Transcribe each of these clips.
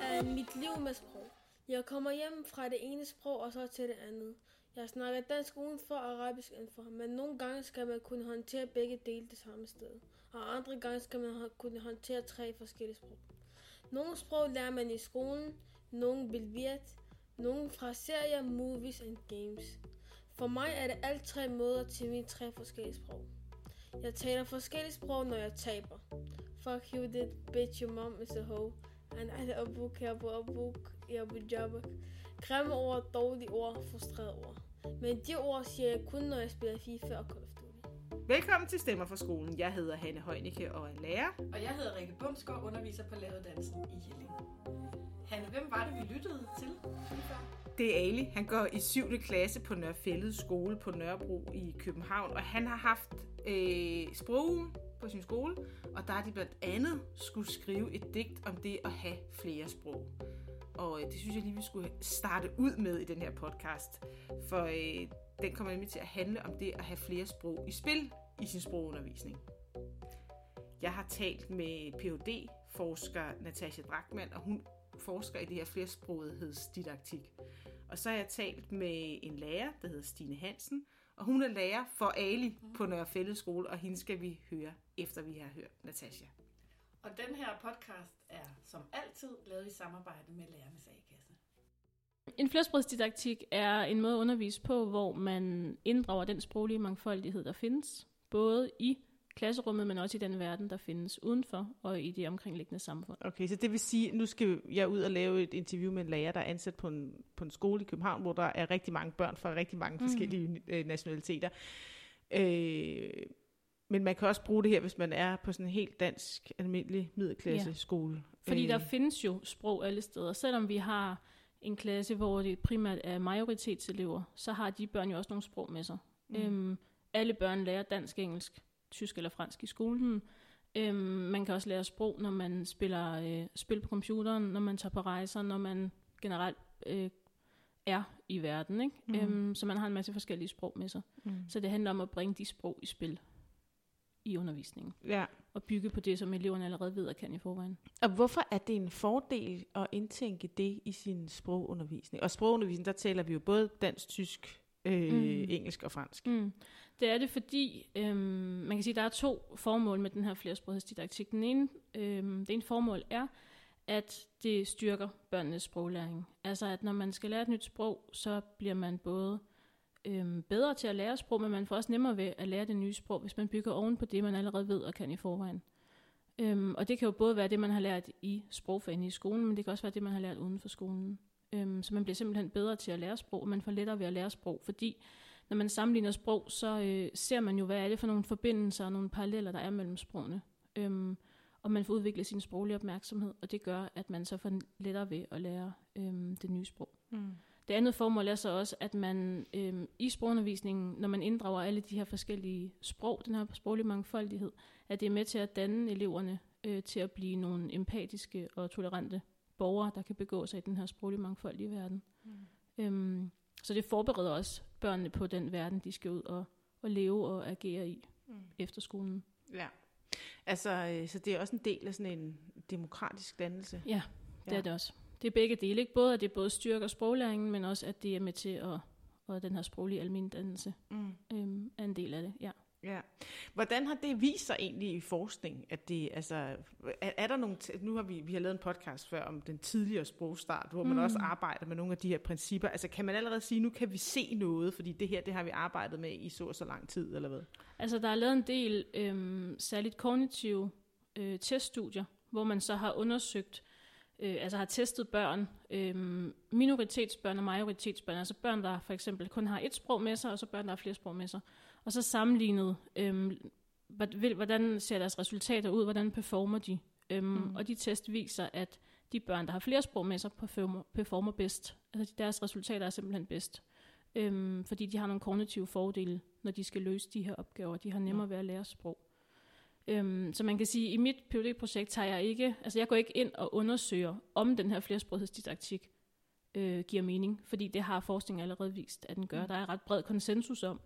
Af mit liv med sprog. Jeg kommer hjem fra det ene sprog og så til det andet. Jeg snakker dansk udenfor og arabisk indenfor, men nogle gange skal man kunne håndtere begge dele det samme sted, og andre gange skal man kunne håndtere tre forskellige sprog. Nogle sprog lærer man i skolen, nogle bilvirt, nogle fra serier, movies and games. For mig er det alt tre måder til mine tre forskellige sprog. Jeg taler forskellige sprog, når jeg taber. Fuck you, did bitch, your mom is a hoe. And I a book, jeg på book, jeg på jobbuk. Grimme ord, dårlige ord, frustrerede ord. Men de ord siger jeg kun, når jeg spiller FIFA og Call of Duty. Velkommen til Stemmer fra skolen. Jeg hedder Hanne Højnicke og er lærer. Og jeg hedder Rikke Bumsgaard, underviser på lavedansen i Jelling. Hanne, hvem var det, vi lyttede til Det er Ali. Han går i 7. klasse på Nørrefællet skole på Nørrebro i København, og han har haft øh, sprog på sin skole, og der er de blandt andet skulle skrive et digt om det at have flere sprog. Og øh, det synes jeg lige, vi skulle starte ud med i den her podcast, for øh, den kommer nemlig til at handle om det at have flere sprog i spil i sin sprogundervisning. Jeg har talt med phd forsker Natasha Drachmann, og hun forsker i det her flersprogethedsdidaktik. Og så har jeg talt med en lærer, der hedder Stine Hansen, og hun er lærer for Ali på Nørre Fælles Skole, og hende skal vi høre, efter vi har hørt Natasha. Og den her podcast er som altid lavet i samarbejde med Lærernes A-kasse. En flersprogsdidaktik er en måde at undervise på, hvor man inddrager den sproglige mangfoldighed, der findes, både i klasserummet, men også i den verden, der findes udenfor og i det omkringliggende samfund. Okay, så det vil sige, nu skal jeg ud og lave et interview med en lærer, der er ansat på en, på en skole i København, hvor der er rigtig mange børn fra rigtig mange mm. forskellige øh, nationaliteter. Øh, men man kan også bruge det her, hvis man er på sådan en helt dansk, almindelig middelklasse ja. skole. Fordi øh. der findes jo sprog alle steder. Selvom vi har en klasse, hvor det primært er majoritetselever, så har de børn jo også nogle sprog med sig. Mm. Øhm, alle børn lærer dansk, engelsk, tysk eller fransk i skolen. Øhm, man kan også lære sprog, når man spiller øh, spil på computeren, når man tager på rejser, når man generelt øh, er i verden. Ikke? Mm. Øhm, så man har en masse forskellige sprog med sig. Mm. Så det handler om at bringe de sprog i spil i undervisningen. Ja. Og bygge på det, som eleverne allerede ved og kan i forvejen. Og hvorfor er det en fordel at indtænke det i sin sprogundervisning? Og sprogundervisning, der taler vi jo både dansk, tysk, øh, mm. engelsk og fransk. Mm. Det er det, fordi øhm, man kan sige, at der er to formål med den her flersprogsdidaktik. Den ene, øhm, det ene formål er, at det styrker børnenes sproglæring. Altså at når man skal lære et nyt sprog, så bliver man både øhm, bedre til at lære sprog, men man får også nemmere ved at lære det nye sprog, hvis man bygger oven på det, man allerede ved og kan i forvejen. Øhm, og det kan jo både være det, man har lært i sprogfagene i skolen, men det kan også være det, man har lært uden for skolen. Øhm, så man bliver simpelthen bedre til at lære sprog, og man får lettere ved at lære sprog, fordi når man sammenligner sprog, så øh, ser man jo, hvad er det for nogle forbindelser og nogle paralleller, der er mellem sprogene. Øhm, og man får udviklet sin sproglige opmærksomhed, og det gør, at man så får lettere ved at lære øhm, det nye sprog. Mm. Det andet formål er så også, at man øhm, i sprogundervisningen, når man inddrager alle de her forskellige sprog, den her sproglige mangfoldighed, at det er med til at danne eleverne øh, til at blive nogle empatiske og tolerante borgere, der kan begå sig i den her sproglige mangfoldige verden. Mm. Øhm, så det forbereder også børnene på den verden, de skal ud og, og leve og agere i mm. efter skolen. Ja. Altså, øh, så det er også en del af sådan en demokratisk dannelse? Ja, det ja. er det også. Det er begge dele. Ikke? Både at det både styrker sproglæringen, men også at det er med til at, og den her sproglige almindannelse mm. øhm, er en del af det. Ja. Ja. Hvordan har det vist sig egentlig i forskning? At det, altså, er, er der nogle, nu har vi, vi har lavet en podcast før om den tidligere sprogstart, hvor man mm. også arbejder med nogle af de her principper. Altså kan man allerede sige, nu kan vi se noget, fordi det her, det har vi arbejdet med i så og så lang tid, eller hvad? Altså der er lavet en del øhm, særligt kognitive øh, teststudier, hvor man så har undersøgt, øh, altså har testet børn, øh, minoritetsbørn og majoritetsbørn, altså børn, der for eksempel kun har et sprog med sig, og så børn, der har flere sprog med sig. Og så sammenlignet, øh, hvordan ser deres resultater ud, hvordan performer de. Øhm, mm. Og de test viser, at de børn, der har flere sprog med sig, performer, performer bedst. Altså deres resultater er simpelthen bedst. Øhm, fordi de har nogle kognitive fordele, når de skal løse de her opgaver. De har nemmere ved at lære sprog. Øhm, så man kan sige, at i mit phd projekt tager jeg ikke, altså jeg går ikke ind og undersøger, om den her flersprogsdidaktik øh, giver mening, fordi det har forskning allerede vist, at den gør. Mm. Der er ret bred konsensus om,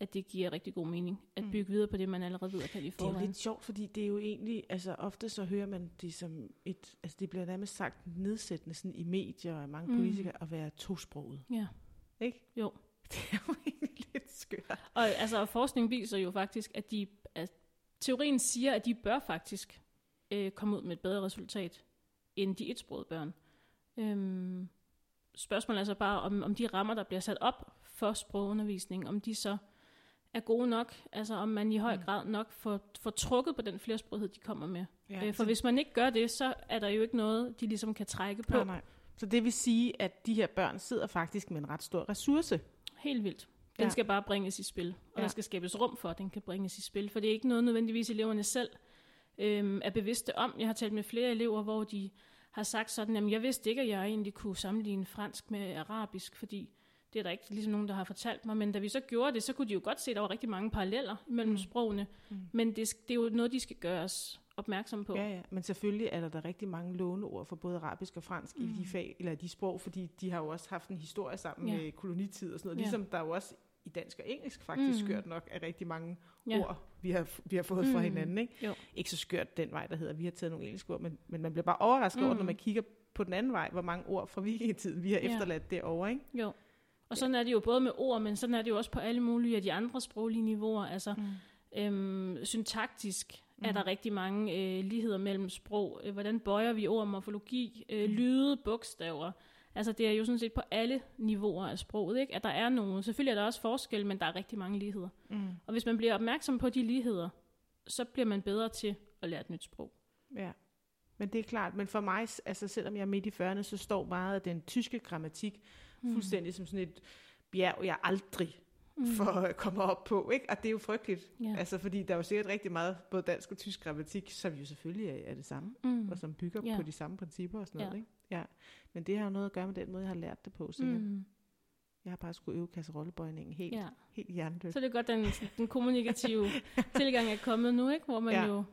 at det giver rigtig god mening at Mm. bygge videre på det, man allerede ved at kan i Det er forvejen. lidt sjovt, fordi det er jo egentlig, altså ofte så hører man det som et, altså det bliver nærmest sagt nedsættende sådan i medier og mange Mm. mm. politikere at være tosproget. Ja. Ikke? Jo. Det er jo egentlig lidt skørt. Og altså, forskning viser jo faktisk, at, de, at teorien siger, at de bør faktisk øh, komme ud med et bedre resultat end de etsprogede børn. Øhm, spørgsmålet er så bare, om, om de rammer, der bliver sat op for sprogundervisning, om de så er gode nok, altså om man i høj Mm. grad nok får, får trukket på den flersprogethed, de kommer med. Ja, Øh, for hvis man ikke gør det, så er der jo ikke noget, de ligesom kan trække på. nej, nej. Så det vil sige, at de her børn sidder faktisk med en ret stor ressource. Helt vildt. Den Ja. skal bare bringes i spil, og Ja. der skal skabes rum for, at den kan bringes i spil. For det er ikke noget nødvendigvis eleverne selv øhm, er bevidste om. Jeg har talt med flere elever, hvor de har sagt sådan, at jeg vidste ikke, at jeg egentlig kunne sammenligne fransk med arabisk, fordi det er der ikke ligesom nogen, der har fortalt mig. Men da vi så gjorde det, så kunne de jo godt se, at der var rigtig mange paralleller mellem Mm. mm. sprogene. Mm. Men det, det er jo noget, de skal gøres opmærksom på. Ja, ja. Men selvfølgelig er der da rigtig mange låneord for både arabisk og fransk mm. i de fag, eller de sprog, fordi de har jo også haft en historie sammen Ja. med kolonitid og sådan noget. Ja. Ligesom der er jo også i dansk og engelsk faktisk Mm. mm. skørt nok er rigtig mange Ja. ord, vi har, vi har fået mm. fra Mm. hinanden. Ikke? Jo. ikke så skørt den vej, der hedder, vi har taget nogle engelske ord, men, men man bliver bare overrasket mm. over, Mm. når man kigger på den anden vej, hvor mange ord fra vikingetiden vi har Ja. efterladt derovre. Ikke? Jo. Og sådan er det jo både med ord, men sådan er det jo også på alle mulige af de andre sproglige niveauer. Altså, Mm. Øhm, syntaktisk mm. er der rigtig mange øh, ligheder mellem sprog. Øh, hvordan bøjer vi ord, morfologi, øh, Mhm. lyde, bogstaver. Altså det er jo sådan set på alle niveauer af sproget, ikke? at der er nogle. Selvfølgelig er der også forskel, men der er rigtig mange ligheder. Mm. Og hvis man bliver opmærksom på de ligheder, så bliver man bedre til at lære et nyt sprog. Ja. Men det er klart, men for mig, altså selvom jeg er midt i 40'erne, så står meget af den tyske grammatik mm. fuldstændig som sådan et bjerg, jeg aldrig mm. for at komme op på, ikke? Og det er jo frygteligt, Ja. altså fordi der er jo sikkert rigtig meget, både dansk og tysk grammatik, som jo selvfølgelig er, er det samme, Mm. og som bygger Ja. på de samme principper og sådan Ja. noget, ikke? Ja. Men det har jo noget at gøre med den måde, jeg har lært det på, sikkert. Mm. Jeg har bare skulle øve kasserollebøjningen helt, Ja. helt hjernedødt. Så det er godt, den, den kommunikative tilgang er kommet nu, ikke? hvor man Ja. ja. jo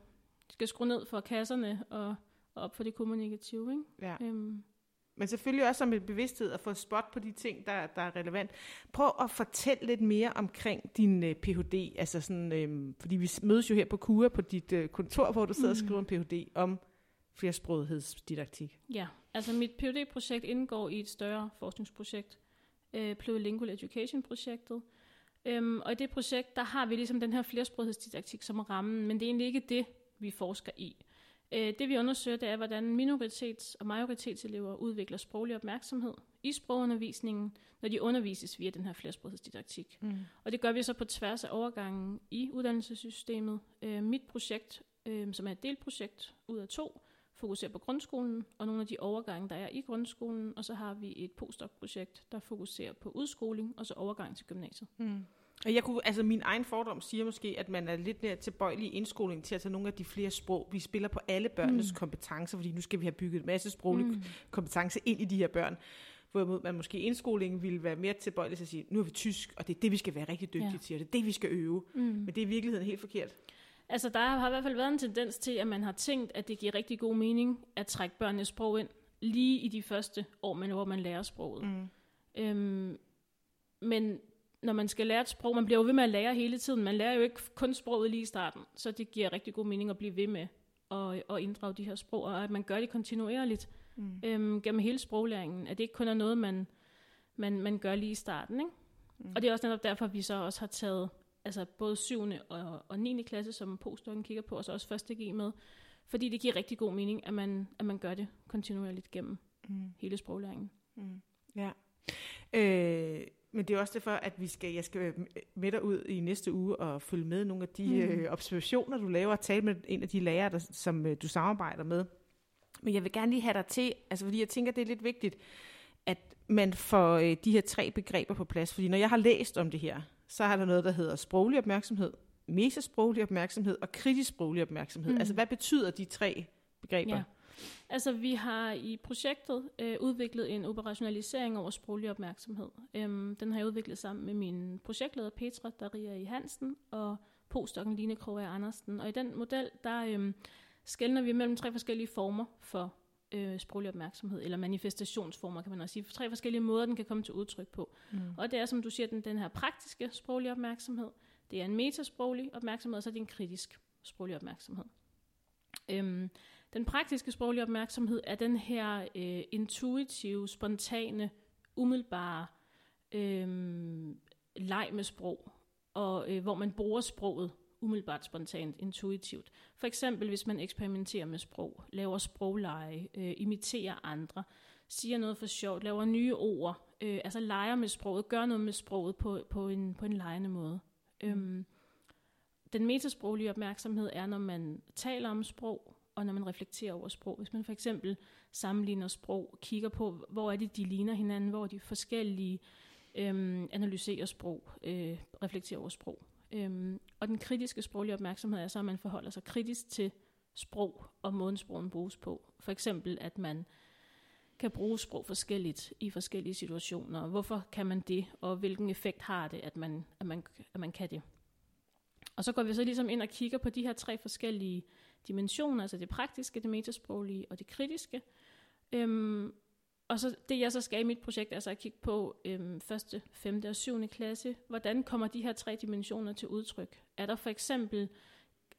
skal skrue ned for kasserne og, og op for det kommunikative. Ikke? Ja. Øhm, Men selvfølgelig også som en bevidsthed at få spot på de ting, der, der er relevant. Prøv at fortælle lidt mere omkring din uh, Ph.D. Altså sådan, øhm, fordi vi mødes jo her på KUA på dit uh, kontor, hvor du sidder mm. og skriver en Ph.D. om flersprogethedsdidaktik. Ja, altså mit phd projekt indgår i et større forskningsprojekt, øh, Plurilingual Education-projektet. Øhm, og i det projekt, der har vi ligesom den her flersprogethedsdidaktik som rammen, men det er egentlig ikke det, vi forsker i. Øh, det vi undersøger, det er, hvordan minoritets- og majoritetselever udvikler sproglig opmærksomhed i sprogundervisningen, når de undervises via den her flersprogethedsdidaktik. Mm. Og det gør vi så på tværs af overgangen i uddannelsessystemet. Øh, mit projekt, øh, som er et delprojekt ud af to, fokuserer på grundskolen og nogle af de overgange, der er i grundskolen. Og så har vi et postdoc-projekt, der fokuserer på udskoling og så overgang til gymnasiet. Mm. Jeg kunne, altså min egen fordom siger måske, at man er lidt mere tilbøjelig i indskolingen til at tage nogle af de flere sprog. Vi spiller på alle børnenes mm. kompetencer, fordi nu skal vi have bygget en masse sproglige mm. kompetence ind i de her børn. Hvorimod man måske i indskolingen ville være mere tilbøjelig til at sige, nu er vi tysk, og det er det, vi skal være rigtig dygtige Ja. til, og det er det, vi skal øve. Mm. Men det er i virkeligheden helt forkert. Altså, der har i hvert fald været en tendens til, at man har tænkt, at det giver rigtig god mening at trække børnenes sprog ind lige i de første år, man, hvor man lærer sproget. Mm. Øhm, men når man skal lære et sprog, man bliver jo ved med at lære hele tiden. Man lærer jo ikke kun sproget lige i starten, så det giver rigtig god mening at blive ved med at, at inddrage de her sprog, og at man gør det kontinuerligt Mm. øhm, gennem hele sproglæringen. At det ikke kun er noget, man, man, man gør lige i starten. Ikke? Mm. Og det er også netop derfor, at vi så også har taget altså både 7. og, og 9. klasse, som postdokken kigger på, og så også første G med. Fordi det giver rigtig god mening, at man, at man gør det kontinuerligt gennem Mm. hele sproglæringen. Mm. Ja. Øh, men det er også derfor, at vi skal, jeg skal med dig ud i næste uge og følge med nogle af de mm. Øh, observationer, du laver, og tale med en af de lærere, der, som øh, du samarbejder med. Men jeg vil gerne lige have dig til, altså fordi jeg tænker, det er lidt vigtigt, at man får øh, de her tre begreber på plads. Fordi når jeg har læst om det her, så har der noget, der hedder sproglig opmærksomhed, mesesproglig opmærksomhed og kritisk sproglig opmærksomhed. Mm. Altså hvad betyder de tre begreber? Ja. Altså, vi har i projektet øh, udviklet en operationalisering over sproglig opmærksomhed. Øhm, den har jeg udviklet sammen med min projektleder Petra Daria i Hansen og postdokken Line Kroger Andersen. Og i den model, der øhm, skældner vi mellem tre forskellige former for øh, sproglig opmærksomhed, eller manifestationsformer, kan man også sige. Tre forskellige måder, den kan komme til udtryk på. Mm. Og det er, som du siger, den, den her praktiske sproglige opmærksomhed. Det er en metasproglig opmærksomhed, og så er det en kritisk sproglig opmærksomhed. Øhm, den praktiske sproglige opmærksomhed er den her øh, intuitive, spontane, umiddelbare øh, leg med sprog, og øh, hvor man bruger sproget umiddelbart, spontant, intuitivt. For eksempel hvis man eksperimenterer med sprog, laver sprogleje, øh, imiterer andre, siger noget for sjovt, laver nye ord, øh, altså leger med sproget, gør noget med sproget på, på, en, på en legende måde. Mm. Øhm, den metasproglige opmærksomhed er, når man taler om sprog, og når man reflekterer over sprog. Hvis man for eksempel sammenligner sprog, kigger på, hvor er det, de ligner hinanden, hvor er de forskellige, øhm, analyserer sprog, øh, reflekterer over sprog. Øhm, og den kritiske sproglige opmærksomhed er så, at man forholder sig kritisk til sprog og måden sprogen bruges på. For eksempel, at man kan bruge sprog forskelligt i forskellige situationer. Hvorfor kan man det, og hvilken effekt har det, at man, at man, at man kan det? Og så går vi så ligesom ind og kigger på de her tre forskellige dimensioner, altså det praktiske, det metasproglige og det kritiske. Øhm, og så det jeg så skal i mit projekt, er så at kigge på øhm, første, femte og syvende klasse. Hvordan kommer de her tre dimensioner til udtryk? Er der for eksempel,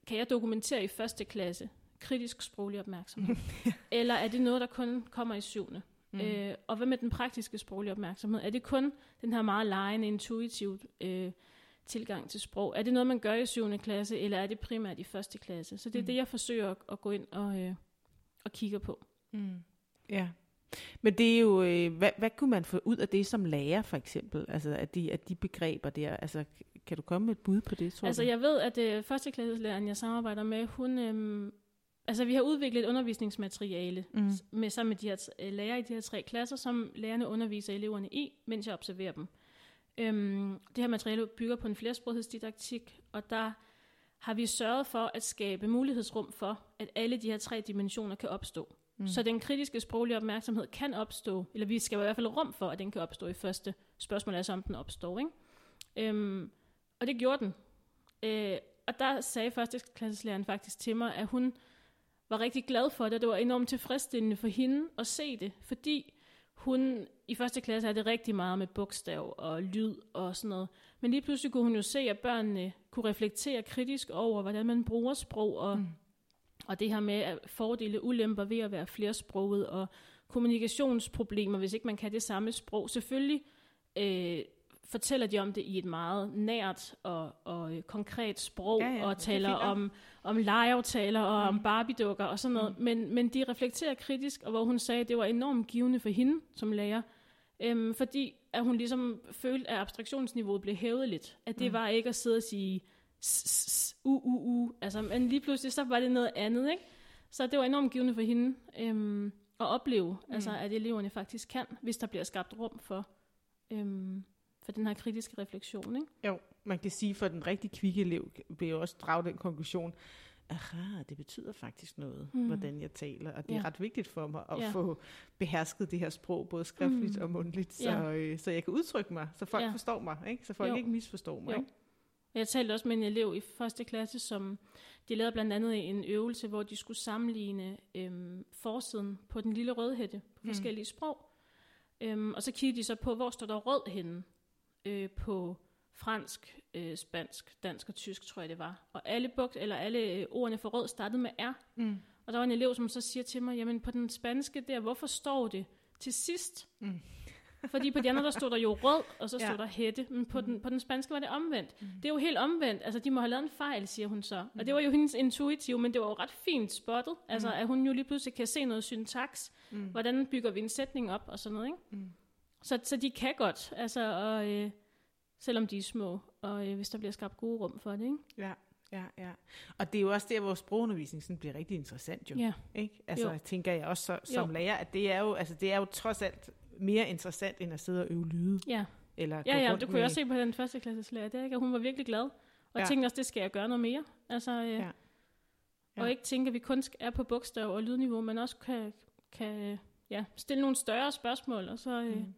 kan jeg dokumentere i første klasse kritisk sproglig opmærksomhed? Eller er det noget, der kun kommer i syvende? Mm. Øh, og hvad med den praktiske sproglige opmærksomhed? Er det kun den her meget lejende, intuitivt øh, tilgang til sprog? Er det noget, man gør i 7. klasse, eller er det primært i første klasse? Så det er mm. det, jeg forsøger at, at gå ind og, øh, og kigge på. Mm. Ja. Men det er jo, øh, hvad, hvad kunne man få ud af det som lærer, for eksempel? Altså, at de, at de begreber der, altså, kan du komme med et bud på det, tror Altså, du? jeg ved, at øh, førsteklasselæreren, jeg samarbejder med, hun... Øh, altså, vi har udviklet et undervisningsmateriale Mm. med sammen med de her øh, lærere i de her tre klasser, som lærerne underviser eleverne i, mens jeg observerer dem. Øhm, det her materiale bygger på en flersprogshedsdidaktik, og der har vi sørget for at skabe mulighedsrum for, at alle de her tre dimensioner kan opstå. Mm. Så den kritiske sproglige opmærksomhed kan opstå, eller vi skal i hvert fald rum for, at den kan opstå i første spørgsmål, altså om den opstår. Ikke? Øhm, og det gjorde den. Øh, og der sagde første klasseslæreren faktisk til mig, at hun var rigtig glad for det, og det var enormt tilfredsstillende for hende at se det, fordi hun i første klasse havde det rigtig meget med bogstav og lyd og sådan noget. Men lige pludselig kunne hun jo se, at børnene kunne reflektere kritisk over, hvordan man bruger sprog, og, mm. og det her med at fordele ulemper ved at være flersproget, og kommunikationsproblemer, hvis ikke man kan det samme sprog. Selvfølgelig øh, fortæller de om det i et meget nært og, og øh, konkret sprog, Ja, ja, og er taler om, om legeaftaler og mm. om Barbie-dukker og sådan noget. Mm. Men, men de reflekterer kritisk, og hvor hun sagde, at det var enormt givende for hende som lærer, øhm, fordi at hun ligesom følte, at abstraktionsniveauet blev hævet lidt. At det mm. var ikke at sidde og sige u, u, u. Altså, men lige pludselig, så var det noget andet, ikke? Så det var enormt givende for hende øhm, at opleve, mm. altså, at eleverne faktisk kan, hvis der bliver skabt rum for, øhm, for den her kritiske refleksion. Ikke? Jo, man kan sige, for den rigtig kvikke elev vil jo også drage den konklusion, aha, det betyder faktisk noget, mm. hvordan jeg taler, og det er Ja. ret vigtigt for mig at Ja. få behersket det her sprog, både skriftligt Mm. og mundtligt, så, Ja. øh, så jeg kan udtrykke mig, så folk Ja. forstår mig, ikke? så folk Jo. ikke misforstår mig. Jo. Ikke? Jeg talte også med en elev i første klasse, som de lavede blandt andet en øvelse, hvor de skulle sammenligne øhm, forsiden på den lille rødhætte på Mm. forskellige sprog. Øhm, og så kiggede de så på, hvor står der rød henne øh, på fransk, øh, spansk, dansk og tysk, tror jeg det var. Og alle, buk, eller alle øh, ordene for rød startede med R. Mm. Og der var en elev, som så siger til mig, jamen på den spanske der, hvorfor står det til sidst? Mm. Fordi på de andre, der stod der jo rød, og så Ja. stod der hætte. Men på, den, på den spanske var det omvendt. Mm. Det er jo helt omvendt. Altså, de må have lavet en fejl, siger hun så. Og det var jo hendes intuitive, men det var jo ret fint spottet. Altså, at hun jo lige pludselig kan se noget syntaks. Mm. Hvordan bygger vi en sætning op, og sådan noget, ikke? Mm. Så, så de kan godt, altså, og, øh, selvom de er små, og øh, hvis der bliver skabt gode rum for det, ikke? Ja, ja, ja. Og det er jo også der, hvor sprogundervisning sådan bliver rigtig interessant jo. Ja. Ikke? Altså, Jo. tænker jeg også så, som Jo. lærer, at det er, jo, altså, det er jo trods alt mere interessant, end at sidde og øve lyde. Ja, Eller gå ja, ja det kunne med, jeg også se på den første klasses det er ikke? Hun var virkelig glad. Og Ja. tænkte også, det skal jeg gøre noget mere. Altså, øh, Ja. ja. Og ikke tænke, at vi kun er på bogstav og lydniveau, men også kan, kan ja, stille nogle større spørgsmål, og så øh, Mm.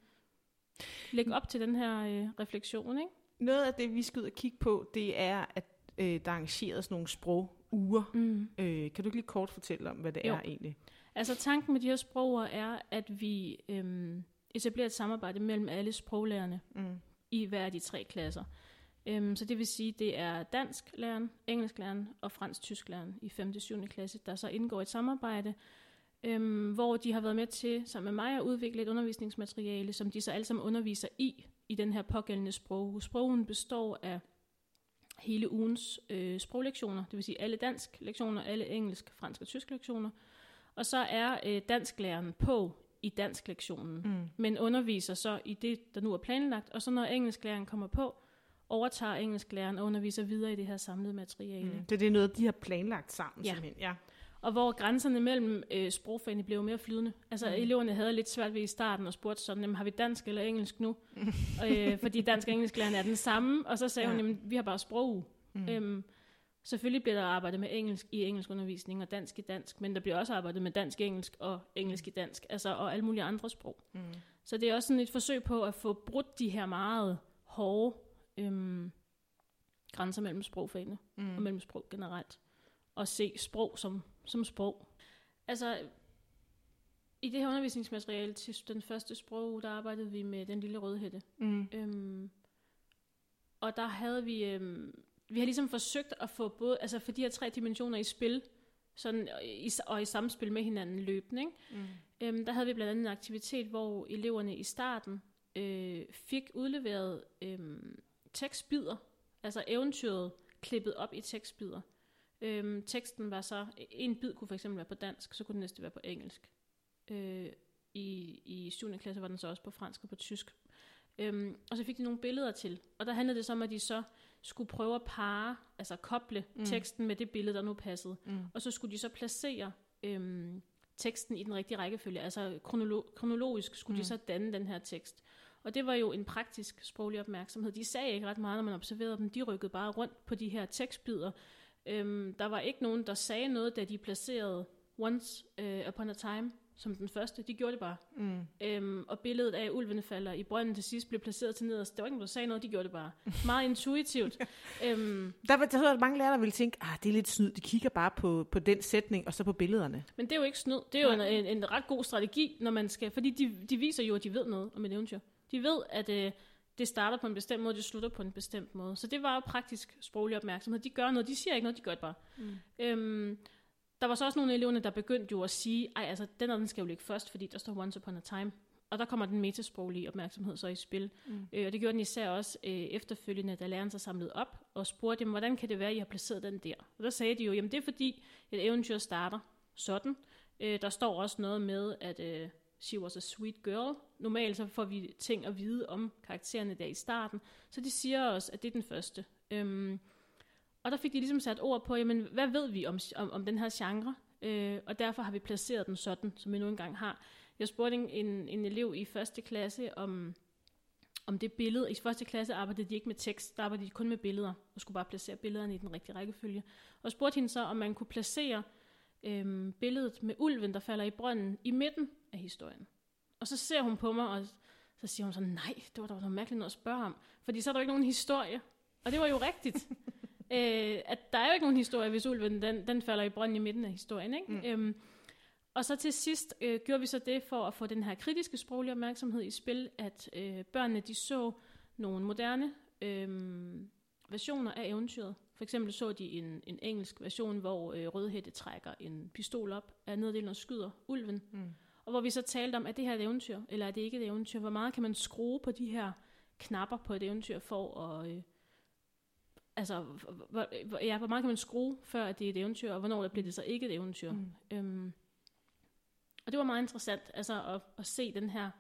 Lægge op til den her øh, refleksion, ikke? Noget af det, vi skal ud og kigge på, det er, at øh, der er arrangeret sådan nogle sproguger. Mm. Øh, kan du ikke lige kort fortælle om, hvad det Jo. er egentlig? Altså tanken med de her sprogere er, at vi øhm, etablerer et samarbejde mellem alle sproglærerne Mm. i hver af de tre klasser. Øhm, så det vil sige, det er dansk læren, engelsk læren og fransk tysk læren i 5. og 7. klasse, der så indgår et samarbejde, øhm, hvor de har været med til sammen med mig at udvikle et undervisningsmateriale, som de så alle sammen underviser i, i den her pågældende sprog. Sprogen består af hele ugens øh, sproglektioner, det vil sige alle dansk lektioner, alle engelsk, fransk og tysk lektioner. Og så er øh, dansklæreren på i dansk lektionen, mm. men underviser så i det, der nu er planlagt. Og så når engelsklæreren kommer på, overtager engelsklæreren og underviser videre i det her samlede materiale. Mm. Det, det er noget, de har planlagt sammen Ja. simpelthen. Ja. Og hvor grænserne mellem øh, sprogfagene blev mere flydende. Altså mm. eleverne havde lidt svært ved i starten og spurgte sådan, jamen, har vi dansk eller engelsk nu? øh, fordi dansk og engelsk er den samme. Og så sagde ja. hun, jamen, vi har bare sprog. Mm. Øhm, selvfølgelig bliver der arbejdet med engelsk i engelsk undervisning og dansk i dansk, men der bliver også arbejdet med dansk i engelsk og engelsk i dansk, altså og alle mulige andre sprog. Mm. Så det er også sådan et forsøg på at få brudt de her meget hårde øhm, grænser mellem sprogfagene mm. og mellem sprog generelt. Og se sprog som, som sprog. Altså, i det her undervisningsmateriale til den første sprog, der arbejdede vi med den lille rødhætte. Mm. Øhm, og der havde vi, øhm, vi har ligesom forsøgt at få både, altså for de her tre dimensioner i spil, sådan, og, i, og i samspil med hinanden løbende. Ikke? Mm. Øhm, der havde vi blandt andet en aktivitet, hvor eleverne i starten øh, fik udleveret øh, tekstbider, altså eventyret klippet op i tekstbider. Øhm, teksten var så, en bid kunne for eksempel være på dansk, så kunne den næste være på engelsk. Øh, i, I 7. klasse var den så også på fransk og på tysk. Øhm, og så fik de nogle billeder til, og der handlede det så om, at de så skulle prøve at parre, altså koble mm. teksten med det billede, der nu passede. Mm. Og så skulle de så placere øhm, teksten i den rigtige rækkefølge. Altså kronolo- kronologisk skulle mm. de så danne den her tekst. Og det var jo en praktisk sproglig opmærksomhed. De sagde ikke ret meget, når man observerede dem. De rykkede bare rundt på de her tekstbider. Øhm, der var ikke nogen, der sagde noget, da de placerede Once uh, Upon a Time som den første. De gjorde det bare. Mm. Øhm, og billedet af ulvene falder i brønden til sidst blev placeret til nederst. Der var ingen, der sagde noget, de gjorde det bare. Meget intuitivt. øhm, Der, var- der, der mange lærere, der ville tænke, ah, det er lidt snyd. De kigger bare på, på den sætning, og så på billederne. Men det er jo ikke snyd. Det er jo en, en, en ret god strategi, når man skal... Fordi de, de viser jo, at de ved noget om et eventyr. De ved, at øh, det starter på en bestemt måde, det slutter på en bestemt måde. Så det var jo praktisk sproglig opmærksomhed. De gør noget, de siger ikke noget, de gør det bare. Mm. Øhm, der var så også nogle af eleverne, der begyndte jo at sige, ej, altså, den og den skal jo ligge først, fordi der står once upon a time. Og der kommer den metasproglige opmærksomhed så i spil. Mm. Øh, og det gjorde den især også øh, efterfølgende, da læreren sig samlede op og spurgte, jamen, hvordan kan det være, at I har placeret den der? Og der sagde de jo, jamen det er fordi, et eventyr starter sådan. Øh, der står også noget med, at øh, she was a sweet girl. Normalt så får vi ting at vide om karaktererne der i starten. Så de siger os, at det er den første. Øhm, og der fik de ligesom sat ord på, jamen, hvad ved vi om, om, om den her genre? Øh, og derfor har vi placeret den sådan, som vi nu engang har. Jeg spurgte en, en, elev i første klasse om, om det billede. I første klasse arbejdede de ikke med tekst, der arbejdede de kun med billeder, og skulle bare placere billederne i den rigtige rækkefølge. Og spurgte hende så, om man kunne placere øhm, billedet med ulven, der falder i brønden, i midten af historien. Og så ser hun på mig, og så siger hun så, nej, det var da noget mærkeligt noget at spørge om. Fordi så er der jo ikke nogen historie. Og det var jo rigtigt. øh, at der er jo ikke nogen historie, hvis ulven den, den falder i brønden i midten af historien. Ikke? Mm. Øhm, og så til sidst øh, gjorde vi så det for at få den her kritiske sproglige opmærksomhed i spil, at øh, børnene de så nogle moderne øh, versioner af eventyret. For eksempel så de en, en engelsk version, hvor øh, Rødhætte trækker en pistol op af nederdelen og skyder ulven. Mm. Og hvor vi så talte om, er det her et eventyr, eller er det ikke et eventyr? Hvor meget kan man skrue på de her knapper på et eventyr for at... Øh, altså, hvor, hvor, ja, hvor meget kan man skrue, før at det er et eventyr, og hvornår bliver det så ikke et eventyr? Mm. Øhm, og det var meget interessant, altså at, at se den her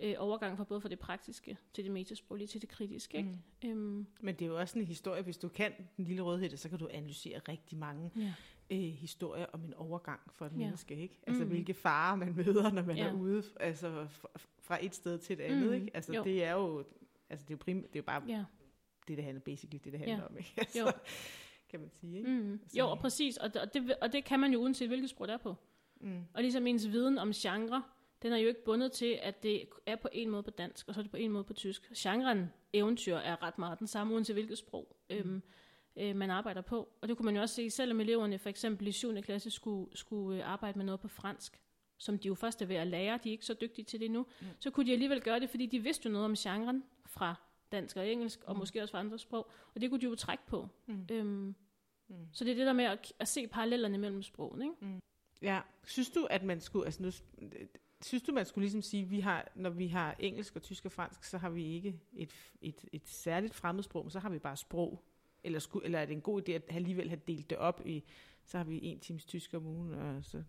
øh, overgang fra både fra det praktiske til det metasproglige til det kritiske. Ikke? Mm. Øhm, Men det er jo også en historie, hvis du kan den lille rødhætte, så kan du analysere rigtig mange ja. øh, historier om en overgang for et Ja. menneske. Ikke? Altså Mm. hvilke farer man møder, når man Ja. er ude altså, fra, et sted til et andet. Mm. Ikke? Altså Jo. det er jo altså, det er jo, prim, det er jo bare ja. det, det handler, basically det, det handler Ja. om. Ikke? Altså, Jo. kan man sige. Ikke? Mm. Så- Jo, og præcis. Og det, og, det, og det kan man jo uanset hvilket sprog det er på. Mm. Og ligesom ens viden om genre, den er jo ikke bundet til, at det er på en måde på dansk, og så er det på en måde på tysk. Genren eventyr er ret meget den samme, uanset hvilket sprog øhm, øh, man arbejder på. Og det kunne man jo også se, selvom eleverne for eksempel i 7. klasse skulle, skulle øh, arbejde med noget på fransk, som de jo først er ved at lære, de er ikke så dygtige til det nu, mm. så kunne de alligevel gøre det, fordi de vidste jo noget om genren fra dansk og engelsk, og Mm. måske også fra andre sprog. Og det kunne de jo trække på. Mm. Øhm, Mm. så det er det der med at, at se parallellerne mellem sprogene. Ikke? Ja. Synes du, at man skulle, altså nu, synes du, man skulle ligesom sige, vi har, når vi har engelsk og tysk og fransk, så har vi ikke et, et, et særligt fremmedsprog, men så har vi bare sprog. Eller, skulle, eller er det en god idé at alligevel have delt det op i, så har vi en times tysk om ugen, og så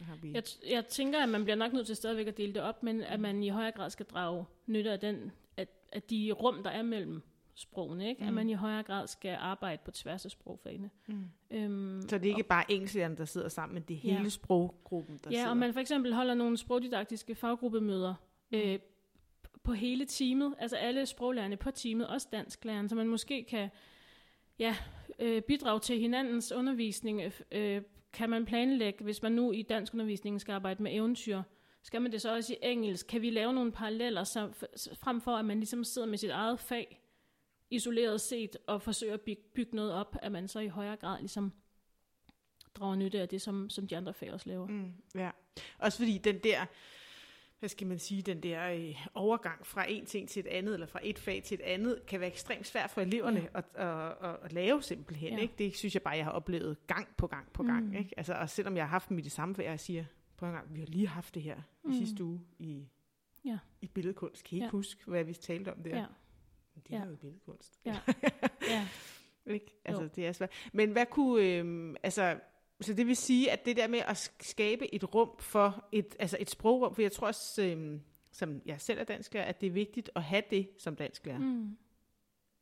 har vi... Jeg, jeg tænker, at man bliver nok nødt til stadigvæk at dele det op, men at man i højere grad skal drage nytte af, den, at, at de rum, der er mellem sprogene, ikke? Mm. at man i højere grad skal arbejde på tværs af sprogfagene. Mm. Øhm, Så det er ikke bare engelsklærerne, der sidder sammen, men det er hele Ja. sproggruppen, der ja, sidder. og man for eksempel holder nogle sprogdidaktiske faggruppemøder Mm. øh, på hele teamet, altså alle sproglærerne på teamet, også dansklæreren, så man måske kan ja, øh, bidrage til hinandens undervisning. Øh, kan man planlægge, hvis man nu i dansk undervisning skal arbejde med eventyr, skal man det så også i engelsk? Kan vi lave nogle paralleller, så, frem for at man ligesom sidder med sit eget fag, isoleret set, og forsøger at bygge, bygge noget op, at man så i højere grad ligesom drager nytte af det, som, som de andre fag også laver. Mm, ja. Også fordi den der, hvad skal man sige, den der øh, overgang fra en ting til et andet, eller fra et fag til et andet, kan være ekstremt svært for eleverne Ja. at, at, at, at lave simpelthen. Ja. Ikke? Det synes jeg bare, jeg har oplevet gang på gang på gang. Mm. Ikke? Altså, og selvom jeg har haft dem i det samme fag, jeg siger, prøv en gang, vi har lige haft det her mm. Mm. i sidste uge i, Ja. i billedkunst. Kan I ikke Ja. huske, hvad vi talte om der? Ja, Men Det er Ja. jo billedkunst. Ja. ja. Ikke? Altså, Jo. det er svært. Men hvad kunne, øh, altså, så det vil sige, at det der med at sk- skabe et rum for, et, altså et sprogrum, for jeg tror også, øh, som jeg selv er dansklærer, at det er vigtigt at have det som dansklærer. Mm.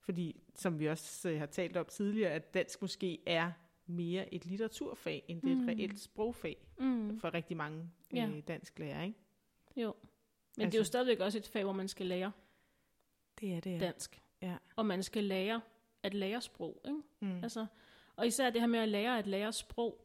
Fordi, som vi også øh, har talt om tidligere, at dansk måske er mere et litteraturfag, end det er et Mm. reelt sprogfag Mm. for rigtig mange øh, Ja. dansklærer, ikke? Jo. Men altså, det er Altså- jo stadigvæk også et fag, hvor man skal lære Det er det, ja. dansk. Ja. Og man skal lære at lære sprog. Ikke? Mm. Altså, og især det her med at lære at lære sprog.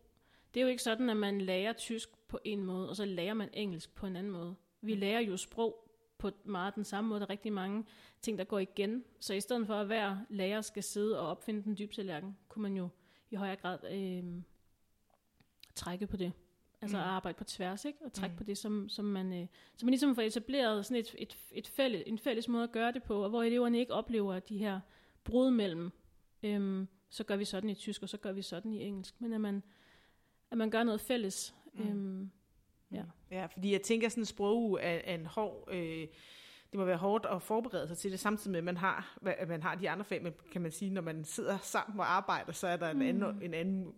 Det er jo ikke sådan, at man lærer tysk på en måde, og så lærer man engelsk på en anden måde. Vi Mm. lærer jo sprog på meget den samme måde. Der er rigtig mange ting, der går igen. Så i stedet for at hver lærer skal sidde og opfinde den dybe tallerken, kunne man jo i højere grad øh, trække på det. Altså Mm. mm. arbejde på tværs, ikke? Og trække Mm. mm. på det, som, som, man, øh, så man ligesom får etableret sådan et, et, et fælles, en fælles måde at gøre det på, og hvor eleverne ikke oplever de her brud mellem, øhm, så gør vi sådan i tysk, og så gør vi sådan i engelsk. Men at man, at man gør noget fælles. Mm. Mm. Øhm, Ja. ja, fordi jeg tænker, sådan en sproguge er, er en hård... Øh, det må være hårdt at forberede sig til det, samtidig med, at man har, hvad- at man har de andre fag, men kan man sige, når man sidder sammen og arbejder, så er der en Mm. anden, en anden,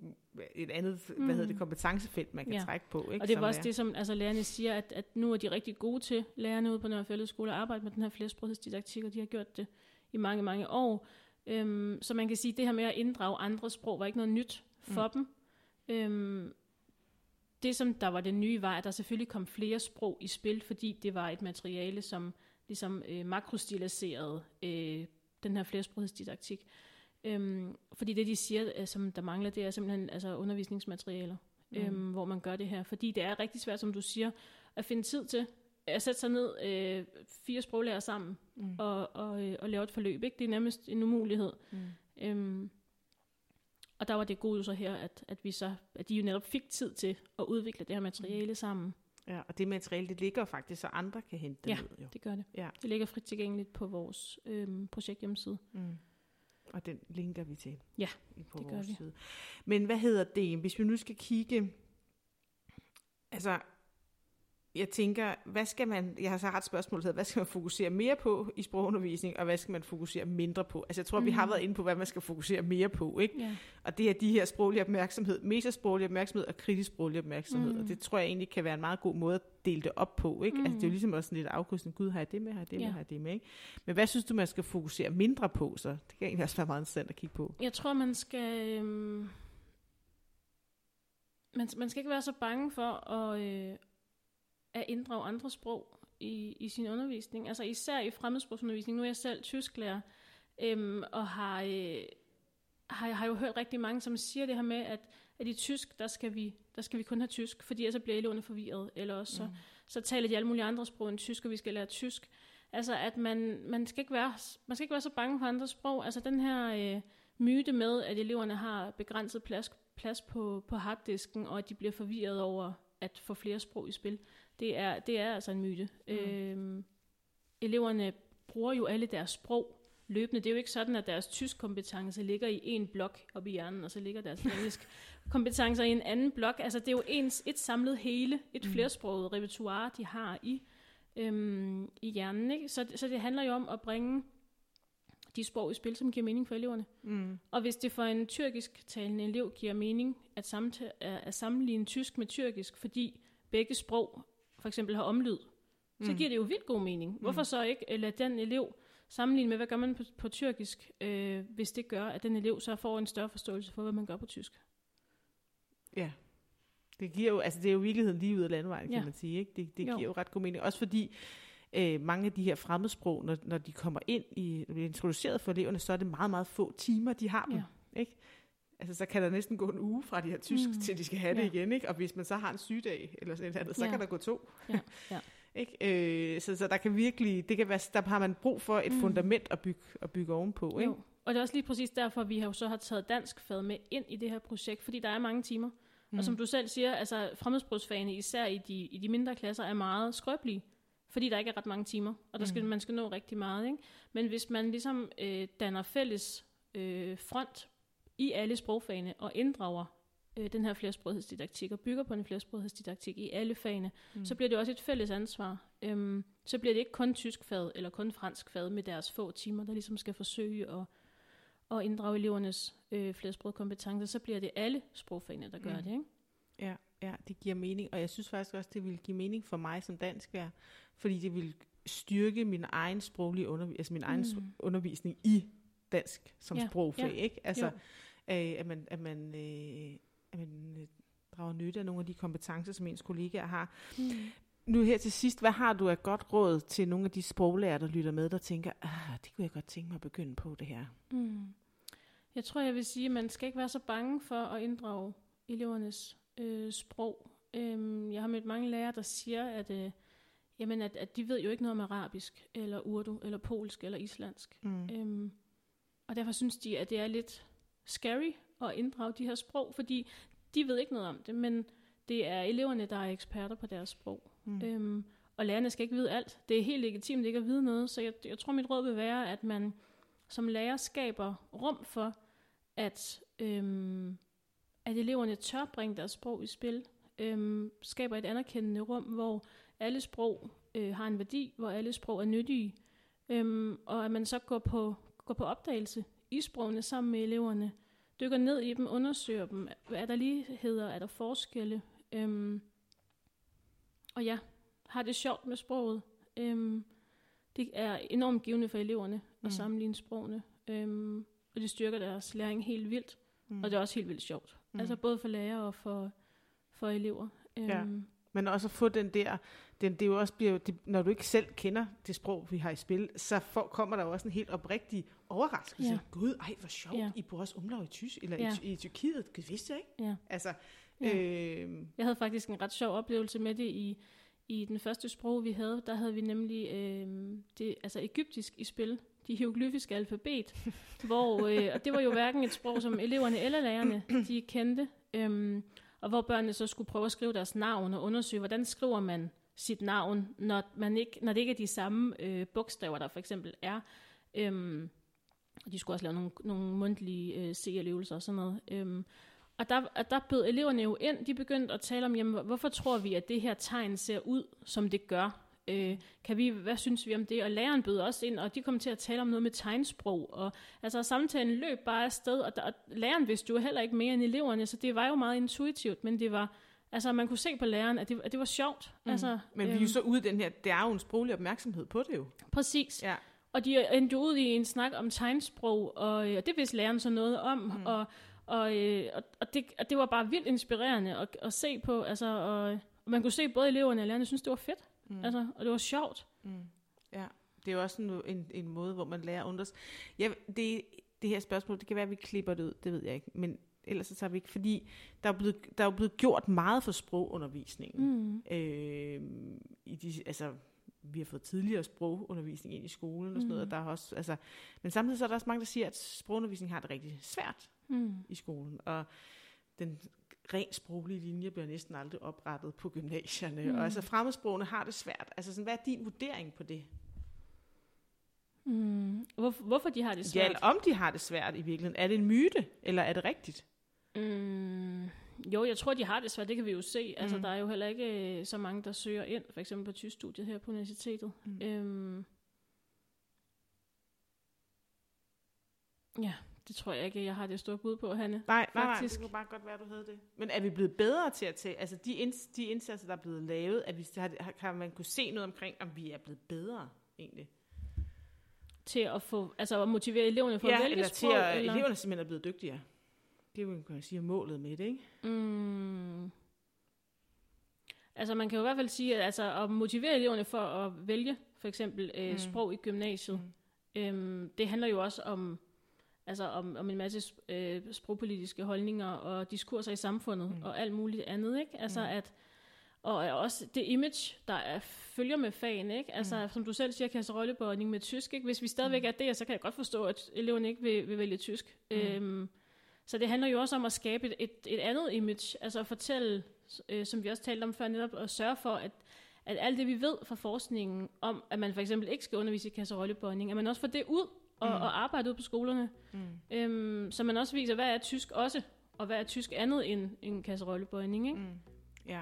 et andet hvad Mm. hedder det, kompetencefelt, man kan Ja. trække på. Ikke? og det var også er- det, som altså, lærerne siger, at, at nu er de rigtig gode til, lærerne ude på Nørre Fælles Skole, at arbejde med den her flersprogsdidaktik, og de har gjort det i mange, mange år. Øhm, så man kan sige, at det her med at inddrage andre sprog var ikke noget nyt for mm. dem. Øhm, det, som der var den nye vej, at der selvfølgelig kom flere sprog i spil, fordi det var et materiale, som ligesom øh, makrostiliserede øh, den her flersprogsdidaktik. Øhm, fordi det, de siger, øh, som der mangler, det er simpelthen altså undervisningsmaterialer, mm. øhm, hvor man gør det her. Fordi det er rigtig svært, som du siger, at finde tid til at sætte sig ned øh, fire sproglærer sammen Mm. og, og, øh, og lave et forløb. Ikke? Det er nærmest en umulighed. Mm. Øhm, og der var det gode så her, at, at, vi så, at de jo netop fik tid til at udvikle det her materiale sammen. Ja, og det materiale, det ligger faktisk, så andre kan hente det Ja. ud. Jo. Det gør det. Ja. Det ligger frit tilgængeligt på vores øhm, projekthjemmeside. Mm. Og den linker vi til Ja, på det gør vores vi. side. Men hvad hedder det, hvis vi nu skal kigge, altså, jeg tænker, hvad skal man, jeg har så ret spørgsmål, hvad skal man fokusere mere på i sprogundervisning, og hvad skal man fokusere mindre på? Altså, jeg tror, mm. vi har Mhm. været inde på, hvad man skal fokusere mere på, ikke? Ja. Og det er de her sproglige opmærksomhed, metasproglig opmærksomhed og kritisk sproglig opmærksomhed. Mm. Og det tror jeg egentlig kan være en meget god måde at dele det op på. Ikke? Mm. Altså, det er jo Mm. ligesom også sådan lidt afkrydsning. Gud, har jeg det med, har jeg det med, Ja. har jeg det med. Ikke? Men hvad synes du, man skal fokusere mindre på så? Det kan egentlig også være meget interessant at kigge på. Jeg tror, man skal... Øhm, man, man skal ikke være så bange for at, øh, at inddrage andre sprog i, i sin undervisning. Altså især i fremmedsprogsundervisning. Nu er jeg selv tysklærer, øhm, og har, øh, har, har jo hørt rigtig mange, som siger det her med, at, at i tysk, der skal, vi, der skal vi kun have tysk, fordi ellers så bliver eleverne forvirret. Eller også så, Mm. så taler de alle mulige andre sprog end tysk, og vi skal lære tysk. Altså, at man, man, skal ikke være, man skal ikke være så bange for andre sprog. Altså, den her øh, myte med, at eleverne har begrænset plads, plads på, på harddisken, og at de bliver forvirret over at få flere sprog i spil, det er, det er altså en myte. Mm. Øhm, eleverne bruger jo alle deres sprog løbende. Det er jo ikke sådan, at deres tysk kompetence ligger i en blok op i hjernen, og så ligger deres engelsk kompetencer i en anden blok. Altså det er jo ens, et samlet hele, et Mm. flersproget repertoire, de har i, øhm, i hjernen. Ikke? Så, så det handler jo om at bringe de sprog i spil, som giver mening for eleverne. Mm. Og hvis det for en tyrkisk talende elev giver mening at, samta- at at sammenligne tysk med tyrkisk, fordi begge sprog for eksempel har omlyd, så Mm. giver det jo vildt god mening. Hvorfor så ikke øh, lade den elev sammenligne med, hvad gør man på, på tyrkisk, øh, hvis det gør, at den elev så får en større forståelse for, hvad man gør på tysk. Ja. Det giver jo, altså det er jo i virkeligheden lige ud af landevejen, kan Ja. man sige. Ikke? Det, det Jo. giver jo ret god mening. Også fordi øh, mange af de her fremmedsprog, når, når de kommer ind i, bliver introduceret for eleverne, så er det meget, meget få timer, de har dem. Ja. Ikke? Altså, så kan der næsten gå en uge fra de her tysk, Mm. til de skal have det Ja. igen. Ikke? Og hvis man så har en sygedag, eller sådan et andet, så Ja. kan der gå to. Ja, ja. Ikke? Øh, så, så der kan virkelig, det kan være, der har man brug for et Mm. fundament at bygge, at bygge ovenpå. Ikke? Jo. Og det er også lige præcis derfor, vi har jo så har taget dansk fad med ind i det her projekt, fordi der er mange timer. Mm. Og som du selv siger, altså fremmedsprogsfagene, især i de, i de mindre klasser, er meget skrøbelige, fordi der ikke er ret mange timer, og der skal, Mm. man skal nå rigtig meget. Ikke? Men hvis man ligesom øh, danner fælles øh, front i alle sprogfagene og inddrager øh, den her flersprodighedsdidaktik og bygger på en flersprodighedsdidaktik i alle fagene, mm. så bliver det også et fælles ansvar. Øhm, så bliver det ikke kun tysk fad eller kun fransk fad med deres få timer, der ligesom skal forsøge at, at inddrage elevernes øh, flersprogkompetencer, så bliver det alle sprogfagene, der gør Mm. det. Ikke? Ja, ja, det giver mening. Og jeg synes faktisk også, det vil give mening for mig som dansklærer, fordi det vil styrke min egen sproglige undervisning, altså min egen Mm. undervisning i dansk som ja, sprogfag, ja, ikke? Altså, jo. Øh, at man, at man, øh, at man øh, drager nytte af nogle af de kompetencer, som ens kollegaer har. Mm. Nu her til sidst, hvad har du af godt råd til nogle af de sproglærer, der lytter med, der tænker, ah, det kunne jeg godt tænke mig at begynde på det her? Mm. Jeg tror, jeg vil sige, at man skal ikke være så bange for at inddrage elevernes øh, sprog. Øhm, jeg har mødt mange lærere, der siger, at, øh, jamen at, at de ved jo ikke noget om arabisk, eller urdu, eller polsk, eller islandsk. Mm. Øhm, og derfor synes de, at det er lidt scary at inddrage de her sprog, fordi de ved ikke noget om det, men det er eleverne, der er eksperter på deres sprog. Mm. Øhm, og lærerne skal ikke vide alt. Det er helt legitimt ikke at vide noget, så jeg, jeg tror, mit råd vil være, at man som lærer skaber rum for, at, øhm, at eleverne tør bringe deres sprog i spil. Øhm, skaber et anerkendende rum, hvor alle sprog øh, har en værdi, hvor alle sprog er nyttige, øhm, og at man så går på, går på opdagelse i sprogene sammen med eleverne, dykker ned i dem, undersøger dem, hvad er der ligheder, er der forskelle, øhm, og ja, har det sjovt med sproget. Øhm, det er enormt givende for eleverne at Mm. sammenligne sprogene, øhm, og det styrker deres læring helt vildt, Mm. og det er også helt vildt sjovt. Mm. Altså både for lærere og for, for elever. Ja. Øhm, Men også at få den der, den, det er jo også bliver, det, når du ikke selv kender det sprog, vi har i spil, så får, kommer der jo også en helt oprigtig overraskelse. Ja. Gud, ej, hvor sjovt, Ja. I bruger også umlaut i tysk, eller Ja. i, i Tyrkiet. Det vidste jeg ikke. Ja. Altså, Ja. øh, Jeg havde faktisk en ret sjov oplevelse med det i, i den første sprog, vi havde. Der havde vi nemlig øh, det, altså egyptisk i spil, de hieroglyfiske alfabet, hvor, øh, og det var jo hverken et sprog, som eleverne eller lærerne, de kendte, øh, og hvor børnene så skulle prøve at skrive deres navn og undersøge, hvordan skriver man sit navn, når, man ikke, når det ikke er de samme øh, bogstaver, der for eksempel er. Øhm, og de skulle også lave nogle, nogle mundtlige øh, CL-øvelser og sådan noget. Øhm, og der, og der bød eleverne jo ind, de begyndte at tale om, jamen, hvorfor tror vi, at det her tegn ser ud, som det gør? Øh, kan vi, hvad synes vi om det? Og læreren bød også ind, og de kom til at tale om noget med tegnsprog. Og, altså samtalen løb bare afsted, og, der, og læreren vidste jo heller ikke mere end eleverne, så det var jo meget intuitivt, men det var, altså man kunne se på læreren, at det, at det var sjovt. Mm. Altså, men vi er jo så ude den her, der er jo en sproglig opmærksomhed på det jo. Præcis. Ja. Og de endte jo ud i en snak om tegnsprog, og, øh, og det vidste læreren så noget om, mm. og, og, øh, og, og, det, og det var bare vildt inspirerende at, at se på, altså, og, og man kunne se både eleverne og lærerne synes det var fedt, mm. altså, og det var sjovt. Mm. Ja, det er jo også en, en, en måde, hvor man lærer at undres. Ja, det, det her spørgsmål, det kan være, at vi klipper det ud, det ved jeg ikke, men ellers så tager vi ikke, fordi der er blevet, der er blevet gjort meget for sprogundervisningen. Mm. Øh, i de, altså, vi har fået tidligere sprogundervisning ind i skolen og sådan noget, Mm. og der er også, altså, men samtidig så er der også mange, der siger, at sprogundervisning har det rigtig svært Mm. i skolen, og den rent sproglige linje bliver næsten aldrig oprettet på gymnasierne, Mm. og altså fremmedsprogene har det svært. Altså sådan, hvad er din vurdering på det? Mm. Hvor, hvorfor de har det Ja, svært? eller om de har det svært i virkeligheden. Er det en myte, eller er det rigtigt? Mm, jo, jeg tror, de har det svært. Det kan vi jo se. Altså, Mm. der er jo heller ikke øh, så mange, der søger ind, for eksempel på tysk studiet her på universitetet. Mm. Øhm, ja, det tror jeg ikke, jeg har det store bud på, Hanne. Nej, nej, nej, Faktisk. det kunne bare godt være, du havde det. Men er vi blevet bedre til at tage, altså de, inds, de indsatser, der er blevet lavet, at vi, har, kan man kunne se noget omkring, om vi er blevet bedre egentlig? Til at få, altså at motivere eleverne for at ja, vælge eller sprog, til at eller? eleverne simpelthen er blevet dygtigere. Det er jo, kan jeg sige, målet med det, ikke? Mm. Altså man kan jo i hvert fald sige, at altså, at motivere eleverne for at vælge for eksempel øh, Mm. sprog i gymnasiet, mm. øhm, det handler jo også om, altså om, om en masse øh, sprogpolitiske holdninger og diskurser i samfundet Mm. og alt muligt andet, ikke? Altså Mm. at og også det image, der er, følger med fagen, ikke? Altså, mm. som du selv siger, kasserollebøjning med tysk, ikke? Hvis vi stadigvæk Mm. er der, så kan jeg godt forstå, at eleverne ikke vil, vil vælge tysk. Mm. Øhm, så det handler jo også om at skabe et, et, et andet image, altså at fortælle, øh, som vi også talte om før, netop at sørge for, at, at alt det, vi ved fra forskningen om, at man for eksempel ikke skal undervise i kasserollebøjning, at man også får det ud og, mm. og arbejde ud på skolerne, Mm. øhm, så man også viser, hvad er tysk også, og hvad er tysk andet end en kasserollebøjning, ikke? Mm. Ja,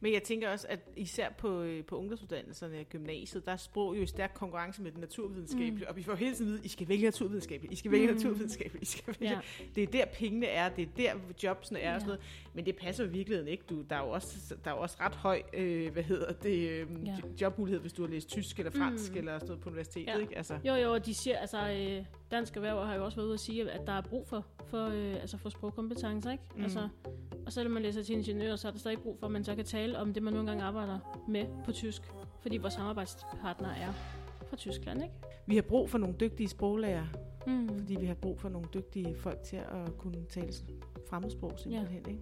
men jeg tænker også, at især på, øh, på ungdomsuddannelserne og gymnasiet, der er sprog jo i stærk konkurrence med det naturvidenskabelige, mm. og vi får hele tiden vide, I skal vælge naturvidenskabeligt, I skal vælge mm. Naturvidenskabeligt, I skal vælge. Ja. Det er der pengene er, det er der jobsene er og sådan Ja. noget. Men det passer jo i virkeligheden ikke. Du, der, er jo også, der er jo også ret høj, øh, hvad hedder det, øh, Ja. ja. jobmulighed, hvis du har læst tysk eller fransk Mm. eller sådan noget på universitetet, Ja. ikke? Altså, Jo, jo, og de siger, altså, øh, Dansk Erhverv har jo også været ude at sige, at der er brug for, for, øh, altså for sprogkompetencer, ikke? Mm. Altså, og selvom man læser til ingeniør, så er der stadig brug for, at man så kan tale om det, man nogle gange arbejder med på tysk. Fordi vores samarbejdspartnere er fra Tyskland, ikke? vi har brug for nogle dygtige sproglærer, Mm. fordi vi har brug for nogle dygtige folk til at kunne tale fremmedsprog simpelthen, ikke?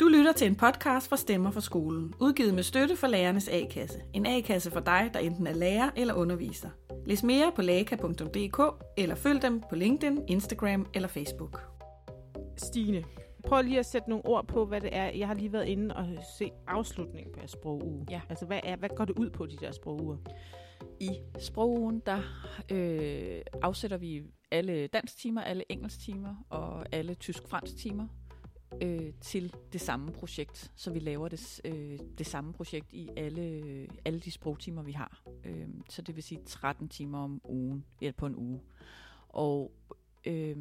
Du lytter til en podcast fra Stemmer fra skolen, udgivet med støtte fra Lærernes A-kasse. En A-kasse for dig, der enten er lærer eller underviser. Læs mere på laka.dk eller følg dem på LinkedIn, Instagram eller Facebook. Stine, prøv lige at sætte nogle ord på, hvad det er. Jeg har lige været inde og se afslutningen på jeres sproguge. Ja. Altså, hvad, er, hvad går det ud på, de der sproguger? I sprogen, der øh, afsætter vi alle dansk-timer, alle engelsk-timer og alle tysk-fransk-timer øh, til det samme projekt. Så vi laver det, øh, det samme projekt i alle, alle de sprogtimer, vi har. Øh, så det vil sige 13 timer om ugen, eller på en uge. Og øh,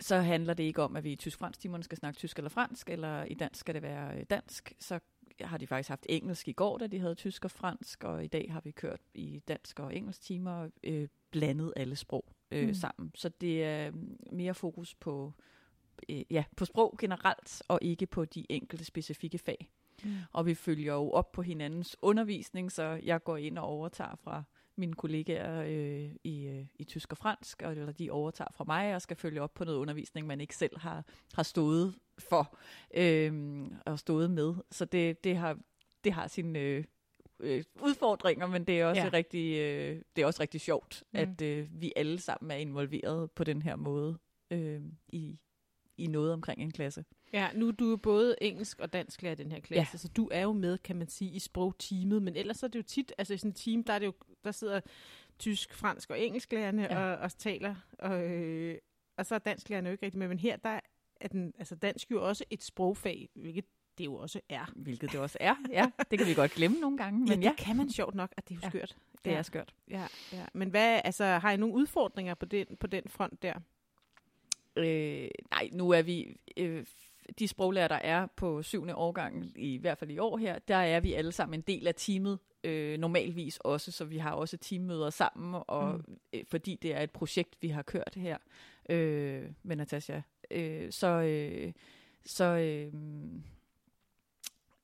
så handler det ikke om, at vi i tysk-fransk-timerne skal snakke tysk eller fransk, eller i dansk skal det være øh, dansk. Så har de faktisk haft engelsk i går, da de havde tysk og fransk, og i dag har vi kørt i dansk og engelsk timer, øh, blandet alle sprog øh, Mm. mm. sammen. Så det er mm, mere fokus på, øh, ja, på sprog generelt, og ikke på de enkelte specifikke fag. Mm. Og vi følger jo op på hinandens undervisning, så jeg går ind og overtager fra mine kollegaer øh, i, øh, i tysk og fransk, og, eller de overtager fra mig og skal følge op på noget undervisning, man ikke selv har, har stået for øh, og stået med. Så det, det har det har sine øh, øh, udfordringer, men det er også Ja. rigtig øh, det er også rigtig sjovt, mm. at øh, vi alle sammen er involveret på den her måde øh, i i noget omkring en klasse. Ja, nu er du jo både engelsk og dansk lærer i den her klasse, Ja. så du er jo med, kan man sige, i sprogteamet, men ellers er det jo tit, altså i sådan et team, der, er det jo, der sidder tysk, fransk og engelsklærerne ja. Ja. og, og taler, og, øh, og så er dansklærerne jo ikke rigtig med, men her der er den, altså dansk jo også et sprogfag, hvilket det jo også er. Hvilket det også er. Ja, det kan vi godt glemme nogle gange, men ja, ja, det kan man sjovt nok, at det er jo Ja, skørt. det ja. er skørt. Ja, ja. Men hvad, altså, har I nogle udfordringer på den, på den front der? Øh, nej, nu er vi... Øh, de sproglærer, der er på syvende årgang, i hvert fald i år her, der er vi alle sammen en del af teamet, øh, normalvis også, så vi har også teammøder sammen, og Mm. øh, fordi det er et projekt, vi har kørt her øh, med Natasha, øh, så, øh, så, øh,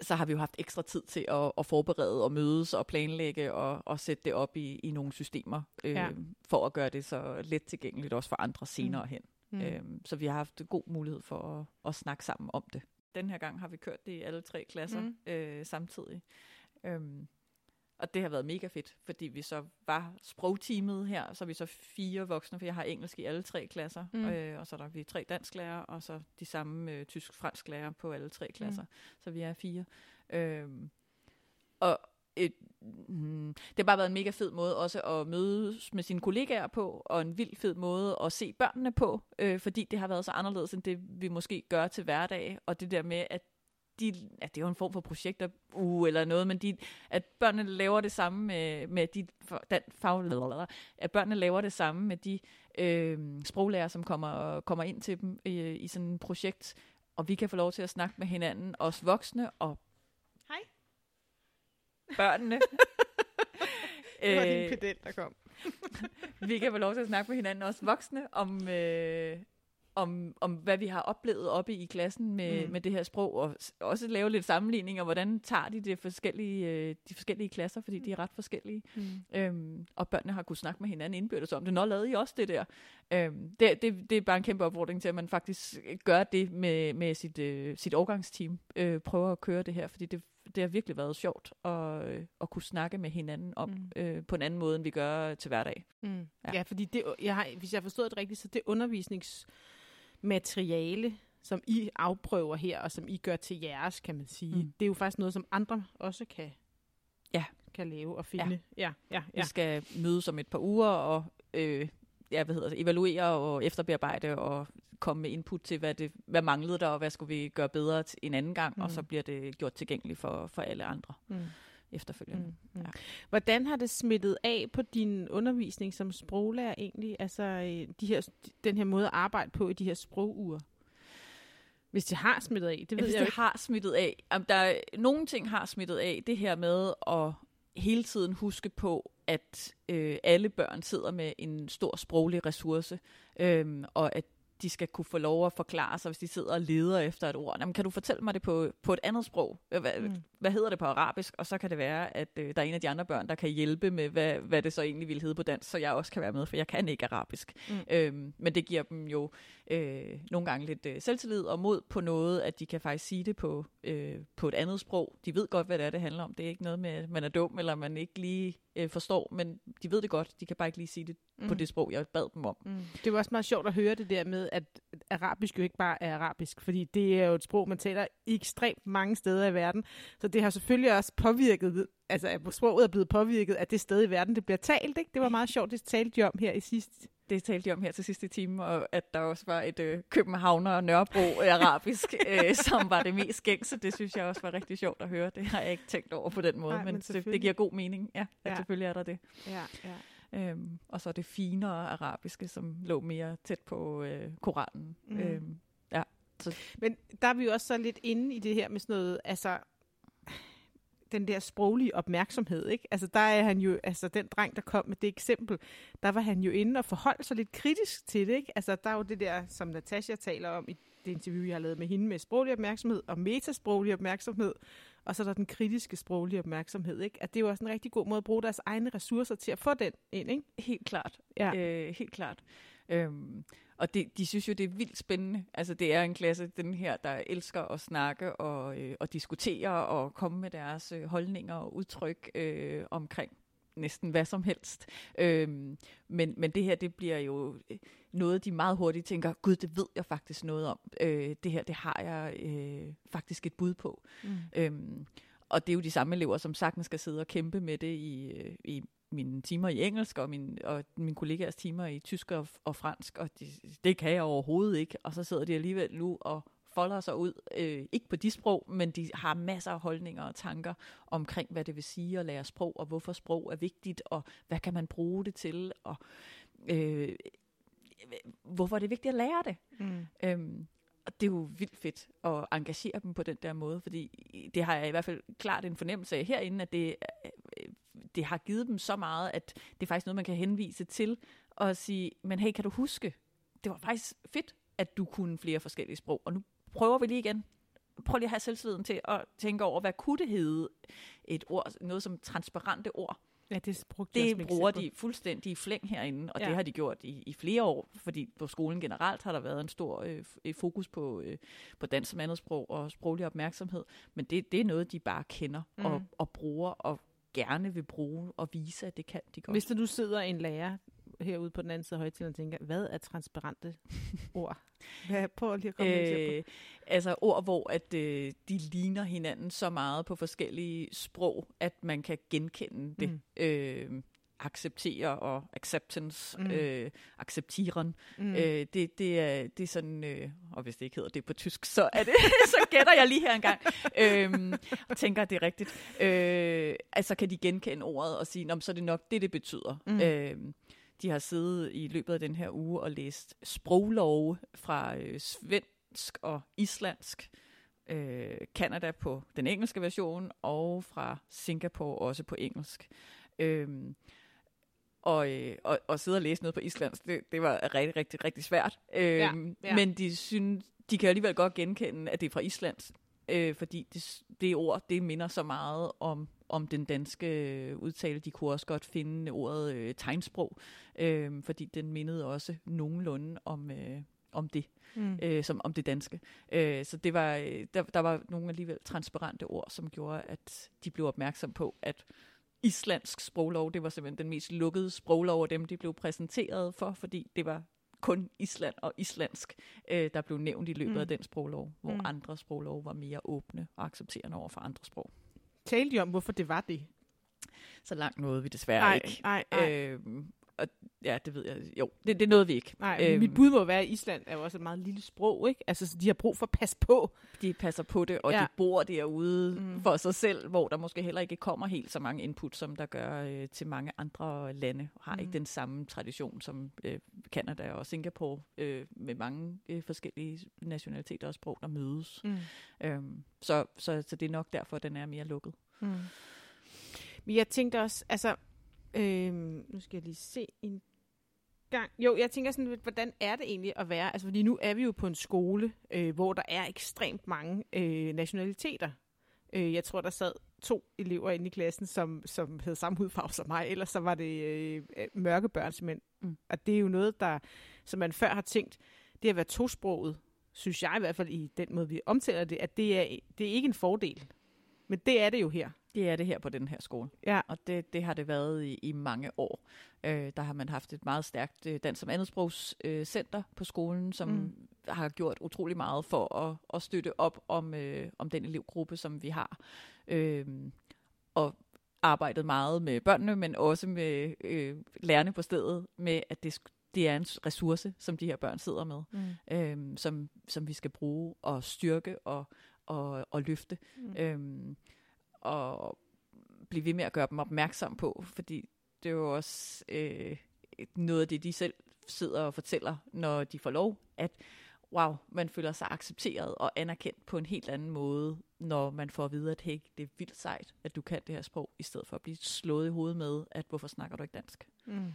så har vi jo haft ekstra tid til at, at forberede og mødes og planlægge og, og sætte det op i, i nogle systemer, øh, ja. for at gøre det så let tilgængeligt også for andre senere Mm. hen. Mm. Øhm, så vi har haft god mulighed for at, at snakke sammen om det. Den her gang har vi kørt det i alle tre klasser Mm. øh, samtidig. Øhm, og det har været mega fedt, fordi vi så var sprogteamet her, så er vi så fire voksne, for jeg har engelsk i alle tre klasser, Mm. øh, og så er der vi tre dansklærere, og så de samme øh, tysk-fransk lærere på alle tre klasser. Mm. Så vi er fire. Øhm, og, et, mm, det har bare været en mega fed måde også at mødes med sine kollegaer på, og en vild fed måde at se børnene på, øh, fordi det har været så anderledes end det, vi måske gør til hverdag, og det der med, at de, ja, det er jo en form for projekter, uh, eller noget, men de, at børnene laver det samme med, med de, den fag, at børnene laver det samme med de øh, sproglærer, som kommer, kommer ind til dem i, i sådan et projekt, og vi kan få lov til at snakke med hinanden, os voksne og børnene. Det var Øh, din pedel, der kom. vi kan få lov til at snakke med hinanden, også voksne, om, øh, om, om hvad vi har oplevet oppe i klassen med, Mm. med det her sprog, og også lave lidt sammenligning, og hvordan tager de det forskellige, øh, de forskellige klasser, fordi de er ret forskellige. Mm. Øhm, og børnene har kunnet snakke med hinanden indbyrdes om det. Nå, lavede I også det der? Øhm, det, det, det er bare en kæmpe opfordring til, at man faktisk gør det med, med sit, øh, sit årgangsteam. Øh, prøver at køre det her, fordi det, det har virkelig været sjovt at, øh, at kunne snakke med hinanden om Mm. øh, på en anden måde, end vi gør til hverdag. Mm. Ja. Ja. ja, fordi det, jeg har, hvis jeg har forstået det rigtigt, så det undervisningsmateriale, som I afprøver her, og som I gør til jeres, kan man sige, mm. Det er jo faktisk noget, som andre også kan, Ja. kan lave og finde. Ja, ja, Vi ja. skal mødes om et par uger og øh, ja, hvad hedder det, evaluere og efterbearbejde og komme med input til, hvad, det, hvad manglede der, og hvad skulle vi gøre bedre til en anden gang, mm. og Mm. så bliver det gjort tilgængeligt for, for alle andre Mm. efterfølgende. Mm. Mm. Ja. Hvordan har det smittet af på din undervisning som sproglærer egentlig? Altså øh, de her, den her måde at arbejde på i de her sproguger? Hvis det har smittet af, det ved Hvis jeg det jo ikke. har smittet af. Jamen, der er, nogle ting har smittet af. Det her med at hele tiden huske på, at øh, alle børn sidder med en stor sproglig ressource, øh, og at de skal kunne få lov at forklare sig, hvis de sidder og leder efter et ord. Jamen, kan du fortælle mig det på, på et andet sprog? Hvad, Mm. hvad hedder det på arabisk? Og så kan det være, at øh, der er en af de andre børn, der kan hjælpe med, hvad, hvad det så egentlig ville hedde på dansk, så jeg også kan være med, for jeg kan ikke arabisk. Mm. Øhm, men det giver dem jo øh, nogle gange lidt øh, selvtillid og mod på noget, at de kan faktisk sige det på, øh, på et andet sprog. De ved godt, hvad det er, det handler om. Det er ikke noget med, at man er dum, eller man ikke lige øh, forstår, men de ved det godt. De kan bare ikke lige sige det mm. på det sprog, jeg bad dem om. Mm. Det var også meget sjovt at høre det der med, at arabisk jo ikke bare er arabisk, fordi det er jo et sprog, man taler ekstremt mange steder i verden. Så det har selvfølgelig også påvirket, altså at sproget er blevet påvirket af det sted i verden, det bliver talt. Ikke? Det var meget sjovt, det talte de om her i sidste. Det talte de om her til sidste time, og at der også var et øh, københavner og Nørrebro arabisk, øh, som var det mest gængse. Det synes jeg også var rigtig sjovt at høre. Det har jeg ikke tænkt over på den måde, Nej, men men, det, det giver god mening, ja, at Ja. selvfølgelig er der det. Ja, ja. Øhm, og så det finere arabiske, som lå mere tæt på øh, Koranen. Mm. Øhm, Men der er vi jo også så lidt inde i det her med sådan noget, altså den der sproglige opmærksomhed, ikke? Altså der er han jo, altså den dreng, der kom med det eksempel, der var han jo inde og forholdt sig lidt kritisk til det, ikke? Altså der er jo det der, som Natasha taler om i det interview, jeg har lavet med hende med sproglig opmærksomhed og metasproglig opmærksomhed, og så er der den kritiske sproglige opmærksomhed, ikke? At det er jo også en rigtig god måde at bruge deres egne ressourcer til at få den ind, ikke? helt klart. Ja. Øh, helt klart. Øhm, og det, de synes jo, det er vildt spændende. Altså, det er en klasse, den her, der elsker at snakke og, øh, og diskutere og komme med deres øh, holdninger og udtryk øh, omkring næsten hvad som helst. Øhm, men, men det her, det bliver jo øh, noget, de meget hurtigt tænker, gud, det ved jeg faktisk noget om. Øh, det her, det har jeg øh, faktisk et bud på. Mm. Øhm, og det er jo de samme elever, som sagtens skal sidde og kæmpe med det i, øh, i mine timer i engelsk, og, min, og mine kollegaers timer i tysk og, og fransk, og de, det kan jeg overhovedet ikke. Og så sidder de alligevel nu og folder sig ud, øh, ikke på de sprog, men de har masser af holdninger og tanker omkring, hvad det vil sige at lære sprog, og hvorfor sprog er vigtigt, og hvad kan man bruge det til, og øh, hvorfor er det vigtigt at lære det. Mm. Øhm, og det er jo vildt fedt at engagere dem på den der måde, fordi det har jeg i hvert fald klart en fornemmelse af herinde, at det, øh, det har givet dem så meget, at det er faktisk noget, man kan henvise til og sige, men hey, kan du huske, det var faktisk fedt, at du kunne flere forskellige sprog, og nu prøver vi lige igen. Prøv lige at have selvsviden til at tænke over, hvad kunne det hedde et ord, noget som transparente ord. Ja, det brugte jeg Det som bruger de fuldstændig i flæng herinde, og Ja. det har de gjort i, i flere år, fordi på skolen generelt har der været en stor øh, øh, fokus på, øh, på dansk som andet sprog og sproglig opmærksomhed, men det, det er noget, de bare kender Mm. og, og bruger og gerne vil bruge og vise, at det kan de godt. Hvis nu sidder en lærer herude på den anden side af højtalen og tænker, hvad er transparente ord? Hvad, prøv lige at komme Øh, altså ord, hvor at øh, de ligner hinanden så meget på forskellige sprog, at man kan genkende det. Mm. Øh, acceptere og acceptance, Mm. øh, acceptieren. Mm. Øh, det, det, er, det er sådan, øh, og hvis det ikke hedder det på tysk, så, er det, så gætter jeg lige her engang, øhm, og tænker, at det er rigtigt. Øh, altså kan de genkende ordet og sige, "Nå, men så er det nok det, det betyder. Mm. Øh, de har siddet i løbet af den her uge og læst sproglove fra øh, svensk og islandsk, øh, Canada på den engelske version, og fra Singapore også på engelsk. Øhm, og, øh, og, og sidde og læse noget på islandsk, det, det var rigtig, rigtig, rigtig svært. Øhm, ja. Men de, synes, de kan alligevel godt genkende, at det er fra Island, øh, fordi det, det ord, det minder så meget om, om den danske øh, udtale. De kunne også godt finde ordet øh, tegnsprog, øh, fordi den mindede også nogenlunde om, øh, om det, Mm. øh, som om det danske. Øh, så det var, øh, der, der var nogle alligevel transparente ord, som gjorde, at de blev opmærksom på, at islandsk sproglov, det var simpelthen den mest lukkede sproglov af dem, de blev præsenteret for, fordi det var kun Island og islandsk, øh, der blev nævnt i løbet Mm. af den sproglov, hvor Mm. andre sproglov var mere åbne og accepterende over for andre sprog. Talte de om, hvorfor det var det? Så langt nåede vi desværre Nej, ikke. nej, nej. Øhm, og ja, det ved jeg. Jo, det, det nåede vi ikke. Nej, øhm. Mit bud må være, at Island er jo også et meget lille sprog, ikke? Altså, så de har brug for at passe på. De passer på det, og Ja. de bor derude Mm. for sig selv, hvor der måske heller ikke kommer helt så mange input, som der gør øh, til mange andre lande. Har Mm. ikke den samme tradition som øh, Canada og Singapore, øh, med mange øh, forskellige nationaliteter og sprog, der mødes. Mm. Øhm, så, så, så det er nok derfor, den er mere lukket. Mm. Men jeg tænkte også, altså, øhm, nu skal jeg lige se en gang. Jo, jeg tænker sådan, hvordan er det egentlig at være? Altså, fordi nu er vi jo på en skole, øh, hvor der er ekstremt mange øh, nationaliteter. Øh, jeg tror, der sad to elever inde i klassen, som, som havde samme hudfarve som mig, ellers så var det øh, øh, mørke børn simpelthen. Mm. Og det er jo noget, der, som man før har tænkt, det at være tosproget, synes jeg i hvert fald i den måde, vi omtaler det, at det er, det er ikke en fordel. Men det er det jo her. Det er det her på den her skole. Ja. Og det, det har det været i, i mange år. Øh, der har man haft et meget stærkt øh, dansk som andetsprogs øh, center på skolen, som Mm. har gjort utrolig meget for at, at støtte op om, øh, om den elevgruppe, som vi har. Øh, og arbejdet meget med børnene, men også med øh, lærerne på stedet, med at det, det er en ressource, som de her børn sidder med, Mm. øh, som, som vi skal bruge og styrke og, og, og løfte. Mm. Øhm, at blive ved med at gøre dem opmærksom på, fordi det er jo også øh, noget af det, de selv sidder og fortæller, når de får lov, at wow, man føler sig accepteret og anerkendt på en helt anden måde, når man får at vide, at hey, det er vildt sejt, at du kan det her sprog, i stedet for at blive slået i hovedet med, at hvorfor snakker du ikke dansk? Mm.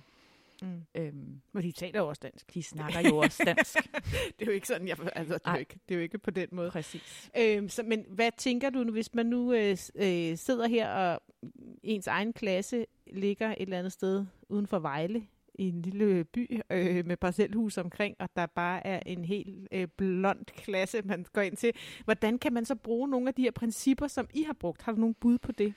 Mm. Øhm, Men de taler jo også dansk. de snakker jo også dansk. Det er jo ikke sådan, jeg, altså, det, er jo ikke, det er jo ikke på den måde. Præcis. Øhm, så, men hvad tænker du, nu, hvis man nu øh, øh, sidder her, og ens egen klasse ligger et eller andet sted uden for Vejle, i en lille by øh, med parcelhus omkring, og der bare er en helt øh, blond klasse, man går ind til. Hvordan kan man så bruge nogle af de her principper, som I har brugt? Har du nogle bud på det?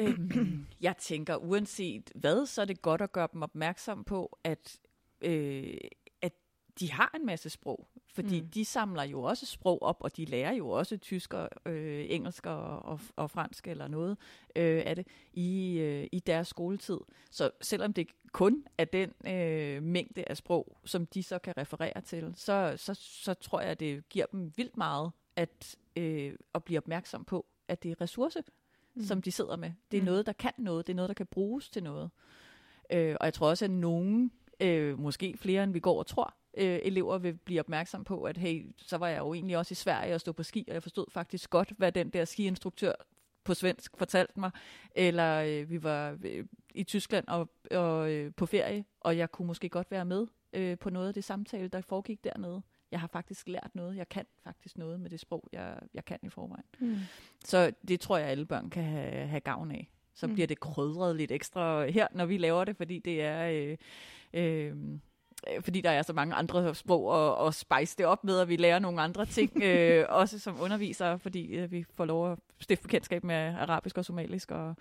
Øhm, jeg tænker, uanset hvad, så er det godt at gøre dem opmærksom på, at, øh, at de har en masse sprog. Fordi Mm. de samler jo også sprog op, og de lærer jo også tysk og øh, engelsk og, og, og fransk eller noget øh, af det i, øh, i deres skoletid. Så selvom det kun er den øh, mængde af sprog, som de så kan referere til, så, så, så tror jeg, det giver dem vildt meget at, øh, at blive opmærksom på, at det er ressource, mm. som de sidder med. Det er Mm. noget, der kan noget. Det er noget, der kan bruges til noget. Øh, og jeg tror også, at nogen, øh, måske flere end vi går og tror, øh, elever vil blive opmærksom på, at hey, så var jeg jo egentlig også i Sverige og stod på ski, og jeg forstod faktisk godt, hvad den der skiinstruktør på svensk fortalte mig. Eller øh, vi var øh, i Tyskland og, og øh, på ferie, og jeg kunne måske godt være med øh, på noget af det samtale, der foregik dernede. Jeg har faktisk lært noget. Jeg kan faktisk noget med det sprog, jeg, jeg kan i forvejen. Mm. Så det tror jeg, alle børn kan have, have gavn af. Så Mm. bliver det krydret lidt ekstra her, når vi laver det, fordi det er... Øh, øh, øh, fordi der er så mange andre sprog og, og spice det op med, og vi lærer nogle andre ting, øh, også som undervisere, fordi øh, vi får lov at stifte bekendtskab med arabisk og somalisk og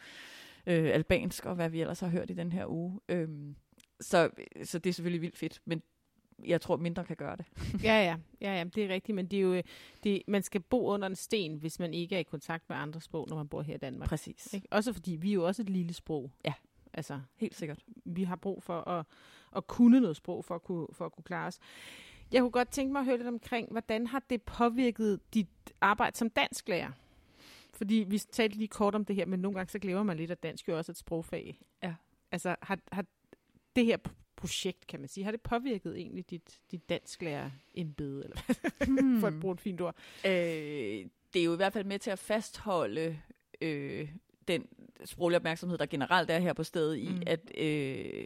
øh, albansk, og hvad vi ellers har hørt i den her uge. Øh, så, så det er selvfølgelig vildt fedt, men jeg tror, mindre kan gøre det. Ja, ja, ja, ja, det er rigtigt, men det er jo, øh, det, man skal bo under en sten, hvis man ikke er i kontakt med andre sprog, når man bor her i Danmark. Præcis. Ikke? Også fordi vi er jo også et lille sprog. Ja. Altså, Helt sikkert. vi har brug for at, at kunne noget sprog for at kunne, for at kunne klare os. Jeg kunne godt tænke mig at høre lidt omkring, hvordan har det påvirket dit arbejde som dansklærer? Fordi vi talte lige kort om det her, men nogle gange så glemmer man lidt, at dansk jo også er et sprogfag. Ja. Altså, har, har det her projekt, kan man sige, har det påvirket egentlig dit, dit dansklærer embede, eller hmm. for at bruge et fint ord? Øh, det er jo i hvert fald med til at fastholde øh, den sproglige opmærksomhed, der generelt er her på stedet, i Mm. at, øh,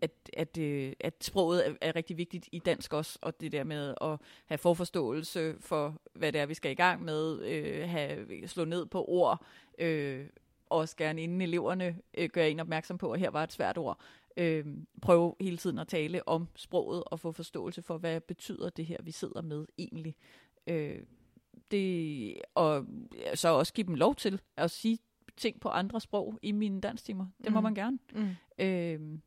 at, at, øh, at sproget er, er rigtig vigtigt i dansk også, og det der med at have forforståelse for, hvad det er, vi skal i gang med, øh, have slå ned på ord, øh, også gerne inden eleverne øh, gør en opmærksom på, at her var et svært ord. Øh, prøve hele tiden at tale om sproget og få forståelse for, hvad betyder det her, vi sidder med egentlig. Øh, det, og så også give dem lov til at sige ting på andre sprog i mine danstimer. Det må Mm. man gerne. Mm. Øh,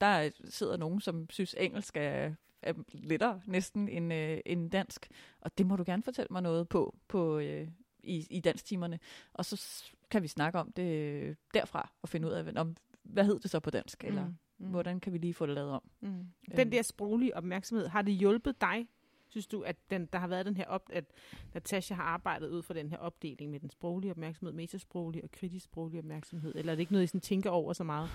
der sidder nogen, som synes, engelsk er, er lettere næsten end, øh, end dansk. Og det må du gerne fortælle mig noget på, på øh, i, i dansktimerne. Og så kan vi snakke om det øh, derfra og finde ud af, om, hvad hed det så på dansk, eller Mm. Mm. hvordan kan vi lige få det lavet om. Mm. Øhm. Den der sproglige opmærksomhed, har det hjulpet dig? Synes du, at den, der har været den her op, at Natasha har arbejdet ud fra den her opdeling med den sproglige opmærksomhed, metasproglig og kritisk sproglig opmærksomhed? Eller er det ikke noget, I sådan tænker over så meget?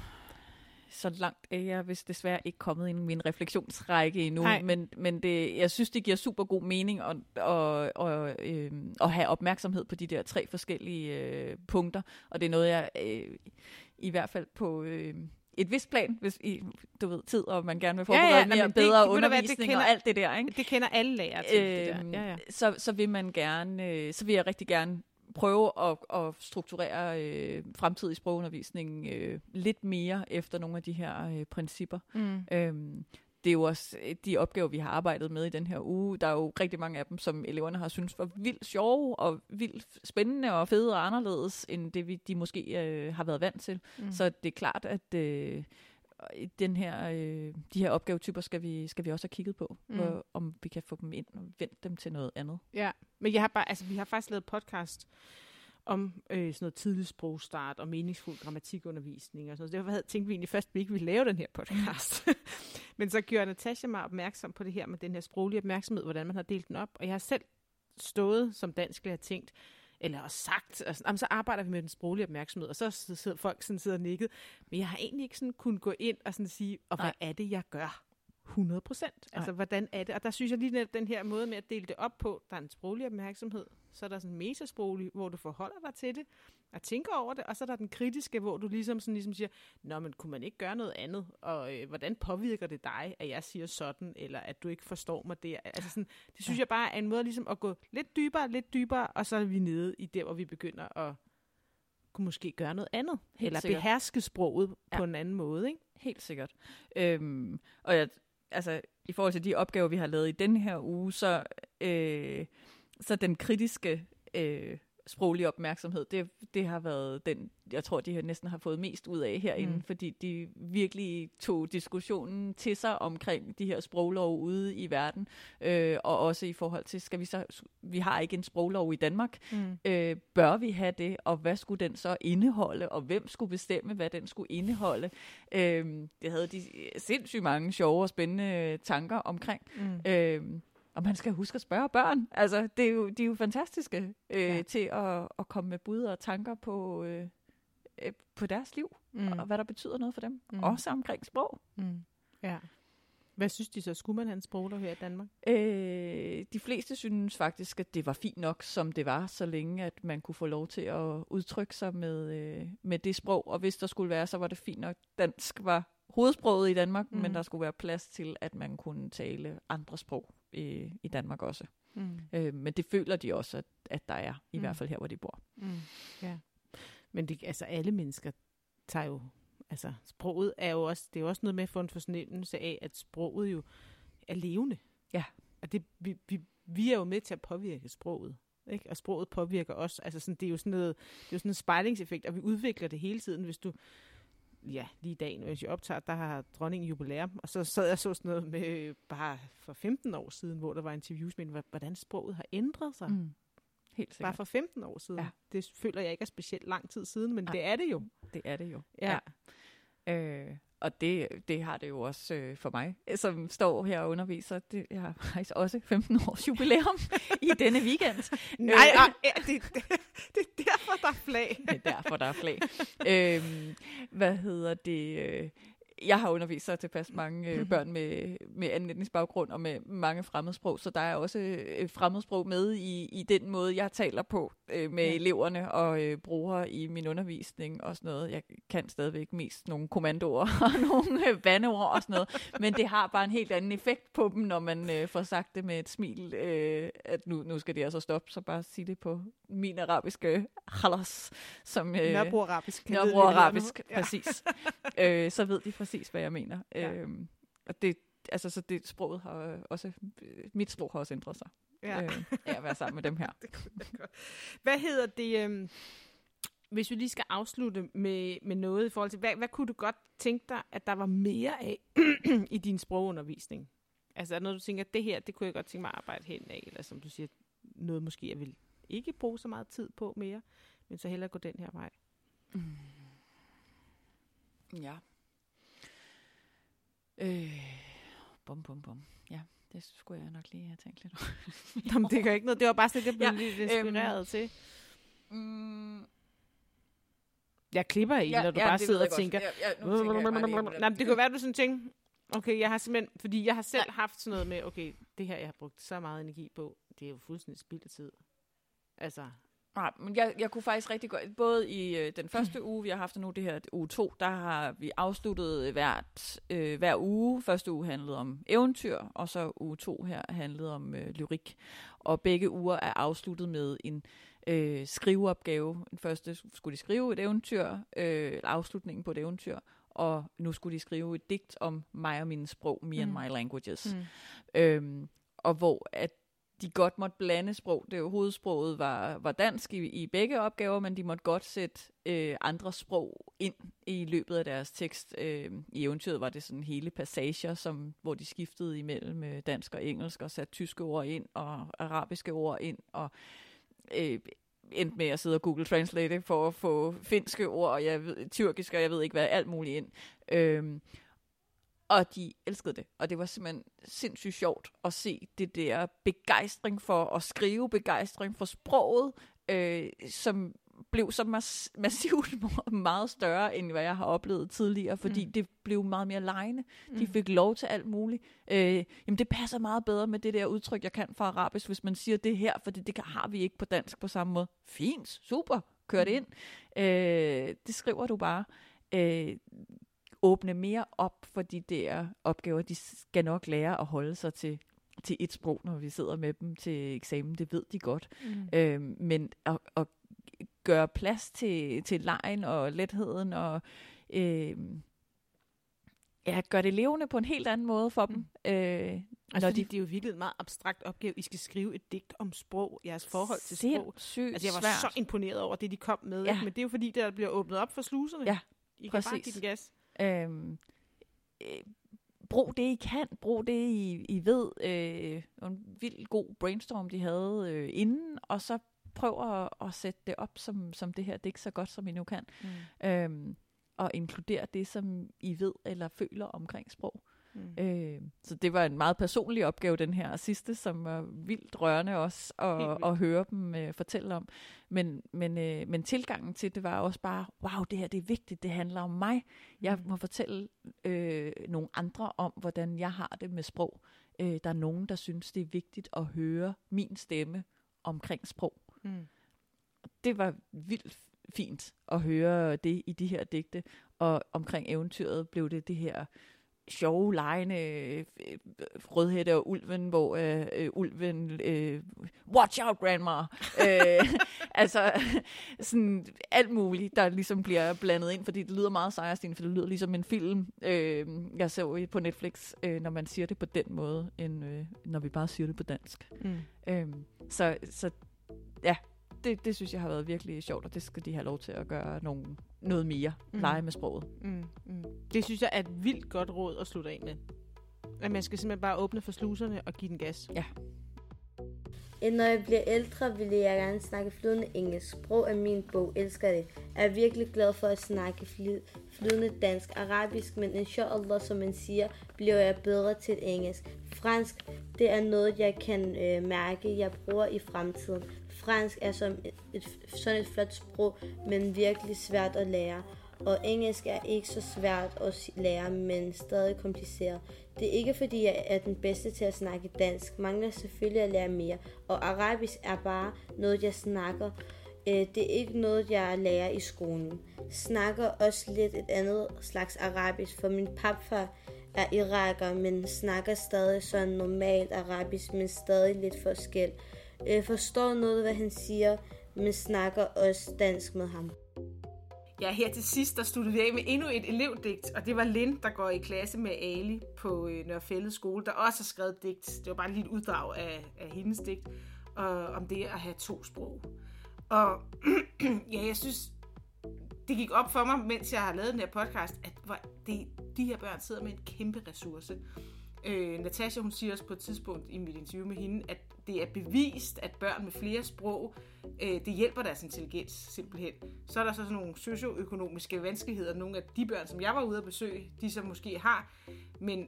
så langt er jeg vist desværre ikke kommet i min refleksionsrække endnu, Nej. men, men det, jeg synes, det giver super god mening at, at, at, øh, at have opmærksomhed på de der tre forskellige øh, punkter, og det er noget, jeg øh, i hvert fald på øh, et vist plan, hvis I, du ved, tid, og man gerne vil Ja, ja, forberede nej, mere det- bedre det undervisning kender- og alt det der, ikke? Det kender alle lærere til, det der. Øhm, Ja, ja. Så, så vil man gerne, øh, så vil jeg rigtig gerne prøve at, at strukturere øh, fremtidig sprogundervisning øh, lidt mere efter nogle af de her øh, principper. Mm. Øhm, det er jo også øh, de opgaver, vi har arbejdet med i den her uge. Der er jo rigtig mange af dem, som eleverne har syntes var vildt sjove og vildt spændende og fede og anderledes, end det vi, de måske øh, har været vant til. Mm. Så det er klart, at øh, den her, øh, de her opgavetyper skal vi, skal vi også have kigget på, Mm. hvor, om vi kan få dem ind og vendt dem til noget andet. Ja, men jeg har bare, altså, vi har faktisk lavet podcast om øh, sådan noget tidlig sprogstart og meningsfuld grammatikundervisning og sådan noget. Derfor havde, tænkte vi egentlig først, at vi ikke ville lave den her podcast. men så gjorde Natasha mig opmærksom på det her med den her sproglige opmærksomhed, hvordan man har delt den op. Og jeg har selv stået som dansk og tænkt, eller også sagt, og sådan, "Jamen, så arbejder vi med den sproglige opmærksomhed, og så sidder folk sådan sidder og nikket. Men jeg har egentlig ikke sådan kunnet gå ind og sådan sige, og hvad Nej. er det, jeg gør? 100 procent. Altså, hvordan er det? Og der synes jeg lige netop den her måde med at dele det op på, der er en sproglig opmærksomhed, så er der sådan metasproglig, hvor du forholder dig til det, og tænker over det, og så er der den kritiske, hvor du ligesom, sådan, ligesom siger, Nå, men kunne man ikke gøre noget andet? Og øh, hvordan påvirker det dig, at jeg siger sådan, eller at du ikke forstår mig der? Altså sådan, det synes jeg bare er en måde ligesom at gå lidt dybere, lidt dybere, og så er vi nede i der, hvor vi begynder at kunne måske gøre noget andet, Helt eller sikkert. beherske sproget Ja. på en anden måde, ikke? Helt sikkert. Øhm, og jeg, altså, i forhold til de opgaver, vi har lavet i denne her uge, så, øh, så den kritiske øh, sproglige opmærksomhed, det, det har været den, jeg tror, de har næsten har fået mest ud af herinde, mm. fordi de virkelig tog diskussionen til sig omkring de her sproglov ude i verden, øh, og også i forhold til, skal vi så, vi har ikke en sproglov i Danmark, Mm. øh, bør vi have det, og hvad skulle den så indeholde, og hvem skulle bestemme, hvad den skulle indeholde. Øh, det havde de sindssygt mange sjove og spændende tanker omkring. Mm. Øh, og man skal huske at spørge børn. Altså, det er jo, de er jo fantastiske øh, Ja. til at, at komme med bud og tanker på, øh, øh, på deres liv, Mm. mm. og hvad der betyder noget for dem. Mm. Også omkring sprog. Mm. Ja. Hvad synes de så? Skulle man have en sproglov her i Danmark? Øh, de fleste synes faktisk, at det var fint nok, som det var, så længe at man kunne få lov til at udtrykke sig med, øh, med det sprog. Og hvis der skulle være, så var det fint nok. Dansk var hovedsproget i Danmark, mm. men der skulle være plads til, at man kunne tale andre sprog i, i Danmark også. Mm. Øh, men det føler de også, at, at der er, i mm. hvert fald her, hvor de bor. Mm. Ja. Men det, altså, alle mennesker tager jo... Altså, sproget er jo også... Det er jo også noget med at få en fornemmelse af, at sproget jo er levende. Ja. Og det, vi, vi, vi er jo med til at påvirke sproget. Ikke? Og sproget påvirker os. Altså sådan, det er jo sådan noget, det er jo sådan en spejlingseffekt, og vi udvikler det hele tiden. Hvis du ja, lige i dag, når jeg optager, der har dronningen jubilæum, og så sad jeg så sådan noget med øh, bare for 15 år siden, hvor der var interviews med, hvordan sproget har ændret sig. Mm. Helt Bare sikkert. for 15 år siden. Ja. Det føler jeg ikke er specielt lang tid siden, men Nej. det er det jo. Det er det jo. Ja. Ja. Øh, og det, det har det jo også øh, for mig, som står her og underviser. Det, jeg har faktisk også 15 års jubilæum i denne weekend. Nej, Øh. øh, det, det, det er derfor, der er flag. Det er derfor, der er flag. øhm, hvad hedder det? Øh, jeg har undervist så tilpas mange øh, børn med, med anden etnisk baggrund og med mange fremmedsprog, så der er også øh, fremmedsprog med i, i den måde, jeg taler på øh, med Ja. eleverne og øh, bruger i min undervisning og sådan noget. Jeg kan stadigvæk mest nogle kommandoer og nogle øh, bandeord og sådan noget, men det har bare en helt anden effekt på dem, når man øh, får sagt det med et smil, øh, at nu, nu skal det altså stoppe, så bare sig det på min arabiske halas, som... Øh, Nørrebro arabisk. kan Nørrebro vide, hvad det hedder arabisk, nu. ja. præcis. øh, så ved de præcis, hvad jeg mener. Ja. Øhm, og det, altså, så det sproget har øh, også, øh, mit sprog har også ændret sig. Ja. Øh, af at være sammen med dem her. det kunne. Hvad hedder det, øhm, hvis vi lige skal afslutte med, med noget i forhold til, hvad, hvad kunne du godt tænke dig, at der var mere af i din sprogundervisning? Altså er der noget, du tænker, det her, det kunne jeg godt tænke mig at arbejde hen af, eller som du siger, noget måske, jeg vil ikke bruge så meget tid på mere, men så hellere gå den her vej. Ja. Øh, bum, bum, bum. Ja, det skulle jeg nok lige have tænkt lidt over. Jamen, det gør ikke noget. Det var bare sådan, jeg blev Ja, ja, lidt inspireret øhm, til. Mm, Jeg klipper i, ja, når du ja, bare sidder og tænker, Nej, det kan være, du sådan tænker, okay, jeg har simpelthen, fordi jeg har selv haft sådan noget med, okay, det her, jeg har brugt så meget energi på, det er jo fuldstændig spild af tid. Altså, Nej, men jeg, jeg kunne faktisk rigtig godt, både i øh, den første uge, vi har haft nu, det her uge to, der har vi afsluttet hvert, øh, hver uge. Første uge handlede om eventyr, og så uge to her handlede om øh, lyrik. Og begge uger er afsluttet med en øh, skriveopgave. Den første skulle de skrive et eventyr, øh, afslutningen på et eventyr, og nu skulle de skrive et digt om mig og mine sprog, me mm. and my languages. Mm. Øhm, og hvor at de godt måtte blande sprog. Det jo hovedsproget var, var dansk i, i begge opgaver, men de måtte godt sætte øh, andre sprog ind i løbet af deres tekst. Øh, I eventyret var det sådan hele passager, som, hvor de skiftede imellem øh, dansk og engelsk og satte tyske ord ind og arabiske ord ind og øh, endte med at sidde og Google Translate for at få finske ord og jeg ved, tyrkisk og jeg ved ikke hvad, alt muligt ind. Øh, og de elskede det. Og det var simpelthen sindssygt sjovt at se det der begejstring for at skrive, begejstring for sproget, øh, som blev så mas- massivt meget større, end hvad jeg har oplevet tidligere, fordi mm. det blev meget mere lejende. De fik lov til alt muligt. Øh, jamen, det passer meget bedre med det der udtryk, jeg kan fra arabisk, hvis man siger det her, for det, det har vi ikke på dansk på samme måde. Fint, super, kør det ind. Øh, det skriver du bare. Øh, åbne mere op for de der opgaver. De skal nok lære at holde sig til, til et sprog, når vi sidder med dem til eksamen. Det ved de godt. Mm. Øhm, men at, at gøre plads til, til lejen og letheden og øhm, ja, gøre det levende på en helt anden måde for dem. Mm. Øh, altså, fordi de... det er jo virkelig en meget abstrakt opgave. I skal skrive et digt om sprog, jeres forhold til sprog. Altså, jeg var svært. så imponeret over det, de kom med. Ja. Ikke? Men det er jo fordi, der bliver åbnet op for sluserne. Ja, I kan bare præcis. give den gas. Øhm, øh, brug det, I kan. Brug det, I, I ved. Øh, en vild god brainstorm, de havde øh, inden, og så prøv at, at sætte det op som, som det her digt så godt, som I nu kan. Mm. Øhm, og inkludere det, som I ved eller føler omkring sprog. Mm. Øh, så det var en meget personlig opgave, den her sidste, som var vildt rørende også at, vildt. at høre dem øh, fortælle om. Men, men, øh, men tilgangen til det var også bare, wow, det her det er vigtigt, det handler om mig. Jeg må fortælle øh, nogle andre om, hvordan jeg har det med sprog. Øh, der er nogen, der synes, det er vigtigt at høre min stemme omkring sprog. Mm. Det var vildt fint at høre det i de her digte, og omkring eventyret blev det det her sjove, lejende øh, øh, rødhætte og ulven, hvor øh, øh, ulven, øh, watch out grandma, øh, altså sådan alt muligt, der ligesom bliver blandet ind, fordi det lyder meget sejrstigende, for det lyder ligesom en film, øh, jeg så på Netflix, øh, når man siger det på den måde, end øh, når vi bare siger det på dansk. Mm. Øhm, så, så ja, det, det synes jeg har været virkelig sjovt, og det skal de have lov til at gøre nogle, noget mere. Mm. Lege med sproget. Mm, mm. Det synes jeg er et vildt godt råd at slutte af med. At man skal simpelthen bare åbne for sluserne og give den gas. Øh, Når jeg bliver ældre, vil jeg gerne snakke flydende engelsk. Sprog er min bog, elsker det. Jeg er virkelig glad for at snakke fly- flydende dansk, arabisk, men inshallah, som man siger, bliver jeg bedre til engelsk. Fransk, det er noget, jeg kan øh, mærke, jeg bruger i fremtiden. Fransk er som et, et, sådan et flot sprog, men virkelig svært at lære. Og engelsk er ikke så svært at lære, men stadig kompliceret. Det er ikke fordi, jeg er den bedste til at snakke dansk. Mangler selvfølgelig at lære mere. Og arabisk er bare noget, jeg snakker. Øh, det er ikke noget, jeg lærer i skolen. Snakker også lidt et andet slags arabisk, for min papfar er iraker, men snakker stadig sådan normalt arabisk, men stadig lidt forskel. Øh, Forstår noget, hvad han siger, men snakker også dansk med ham. Ja, her til sidst, der sluttede vi af med endnu et elevdigt, og det var Lind, der går i klasse med Ali på øh, Nørrefælde skole, der også har skrevet digt. Det var bare et lille uddrag af, af hendes digt, og, om det at have to sprog. Og ja, jeg synes, det gik op for mig, mens jeg har lavet den her podcast, at hvor det, de her børn sidder med en kæmpe ressource. Øh, Natasha, hun siger også på et tidspunkt i mit interview med hende, at det er bevist, at børn med flere sprog, øh, det hjælper deres intelligens simpelthen. Så er der så sådan nogle socioøkonomiske vanskeligheder, nogle af de børn, som jeg var ude at besøge, de som måske har, men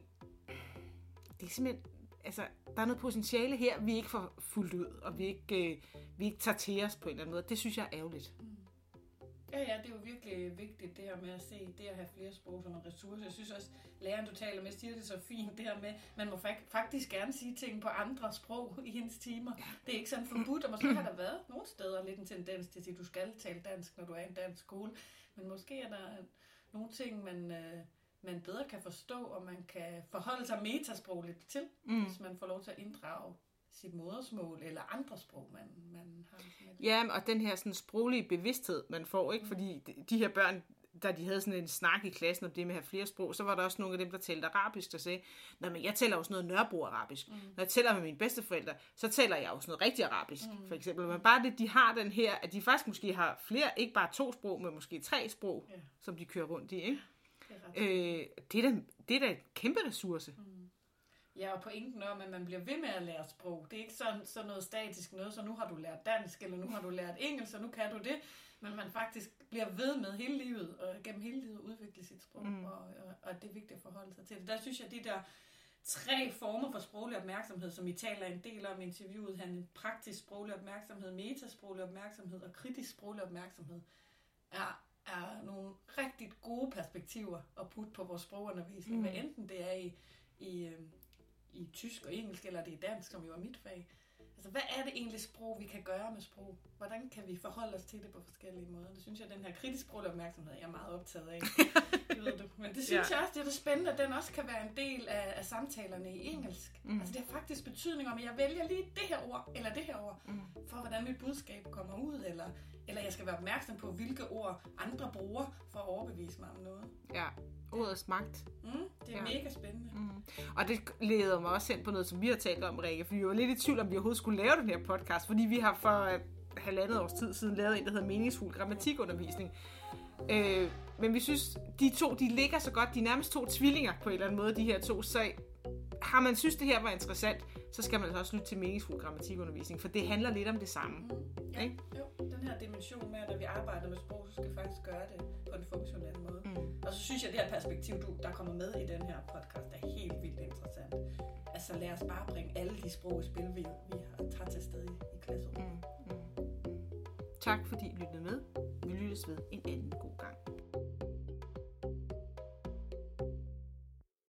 det er simpelthen, altså, der er noget potentiale her, vi ikke får fuldt ud, og vi ikke, øh, vi ikke tager til os på en eller anden måde. Det synes jeg er ærgerligt. Mm. Ja, ja, det er jo virkelig vigtigt, det her med at se, det at have flere sprog som en ressource. Jeg synes også, læreren, du taler med, siger det så fint, det her med, man må fak- faktisk gerne sige ting på andre sprog i hendes timer. Det er ikke sådan forbudt, og måske har der været nogle steder lidt en tendens til at sige, at du skal tale dansk, når du er i en dansk skole. Men måske er der nogle ting, man, øh, man bedre kan forstå, og man kan forholde sig metasprogligt til, mm. hvis man får lov til at inddrage sit modersmål eller andre sprog, man, man har. Med. Ja, og den her sådan sproglige bevidsthed, man får, ikke? Fordi de- de her børn, da de havde sådan en snak i klassen om det med at have flere sprog, så var der også nogle af dem, der talte arabisk, der sagde, Nå, men jeg taler også noget Nørrebro-arabisk. Mm. Når jeg taler med mine bedsteforældre, så taler jeg også noget rigtig arabisk, mm. for eksempel. Men bare det, de har den her, at de faktisk måske har flere, ikke bare to sprog, men måske tre sprog, Ja. som de kører rundt i, ikke? Det er Øh, det, er da, det er da et kæmpe ressource. Mm. Ja, og pointen om, at man bliver ved med at lære sprog. Det er ikke sådan, sådan noget statisk noget, så nu har du lært dansk, eller nu har du lært engelsk, og nu kan du det. Men man faktisk bliver ved med hele livet, og gennem hele livet udvikle sit sprog, mm. og, og, og det er vigtigt at forholde sig til det. Der synes jeg, de der tre former for sproglig opmærksomhed, som I taler en del om i interviewet, han praktisk sproglig opmærksomhed, metasproglig opmærksomhed og kritisk sproglig opmærksomhed, er, er nogle rigtig gode perspektiver at putte på vores sprogundervisning, mm. hvad enten det er i, i, øh, i tysk og engelsk, eller det er dansk, som jo er mit fag. Altså, hvad er det egentlig sprog, vi kan gøre med sprog? Hvordan kan vi forholde os til det på forskellige måder? Det synes jeg, den her kritisk sproglige opmærksomhed, jeg er meget optaget af. det ved du. Men det synes Ja. jeg også, det er spændende, at den også kan være en del af, af samtalerne i engelsk. Mm. Altså, det har faktisk betydning om, at jeg vælger lige det her ord, eller det her ord, mm. for hvordan mit budskab kommer ud, eller, eller jeg skal være opmærksom på, hvilke ord andre bruger for at overbevise mig om noget. Ja, ordets magt. Mm, det er Ja. ja. mega spændende. Mm. Og det leder mig også hen på noget, som vi har talt om, Rikke, for vi var lidt i tvivl, om vi overhovedet skulle lave den her podcast, fordi vi har for øh, halvandet års tid siden lavet en, der hedder meningsfuld grammatikundervisning. Øh, men vi synes, de to, de ligger så godt, de er nærmest to tvillinger på en eller anden måde, de her to, så har man synes, det her var interessant, så skal man altså også lytte til meningsfuld grammatikundervisning, for det handler lidt om det samme. Ja, Ikke? jo, den her dimension med, at når vi arbejder med sprog, så skal vi faktisk gøre det på en funktionel måde. Mm. Og så synes jeg, at det her perspektiv, du, der kommer med i den her podcast, er helt vildt interessant. Altså lad os bare bringe alle de sprog i spil, vi, vi har taget til stede i, i klasserummet. Tak fordi I lyttede med. Vi lyttes ved en anden god gang.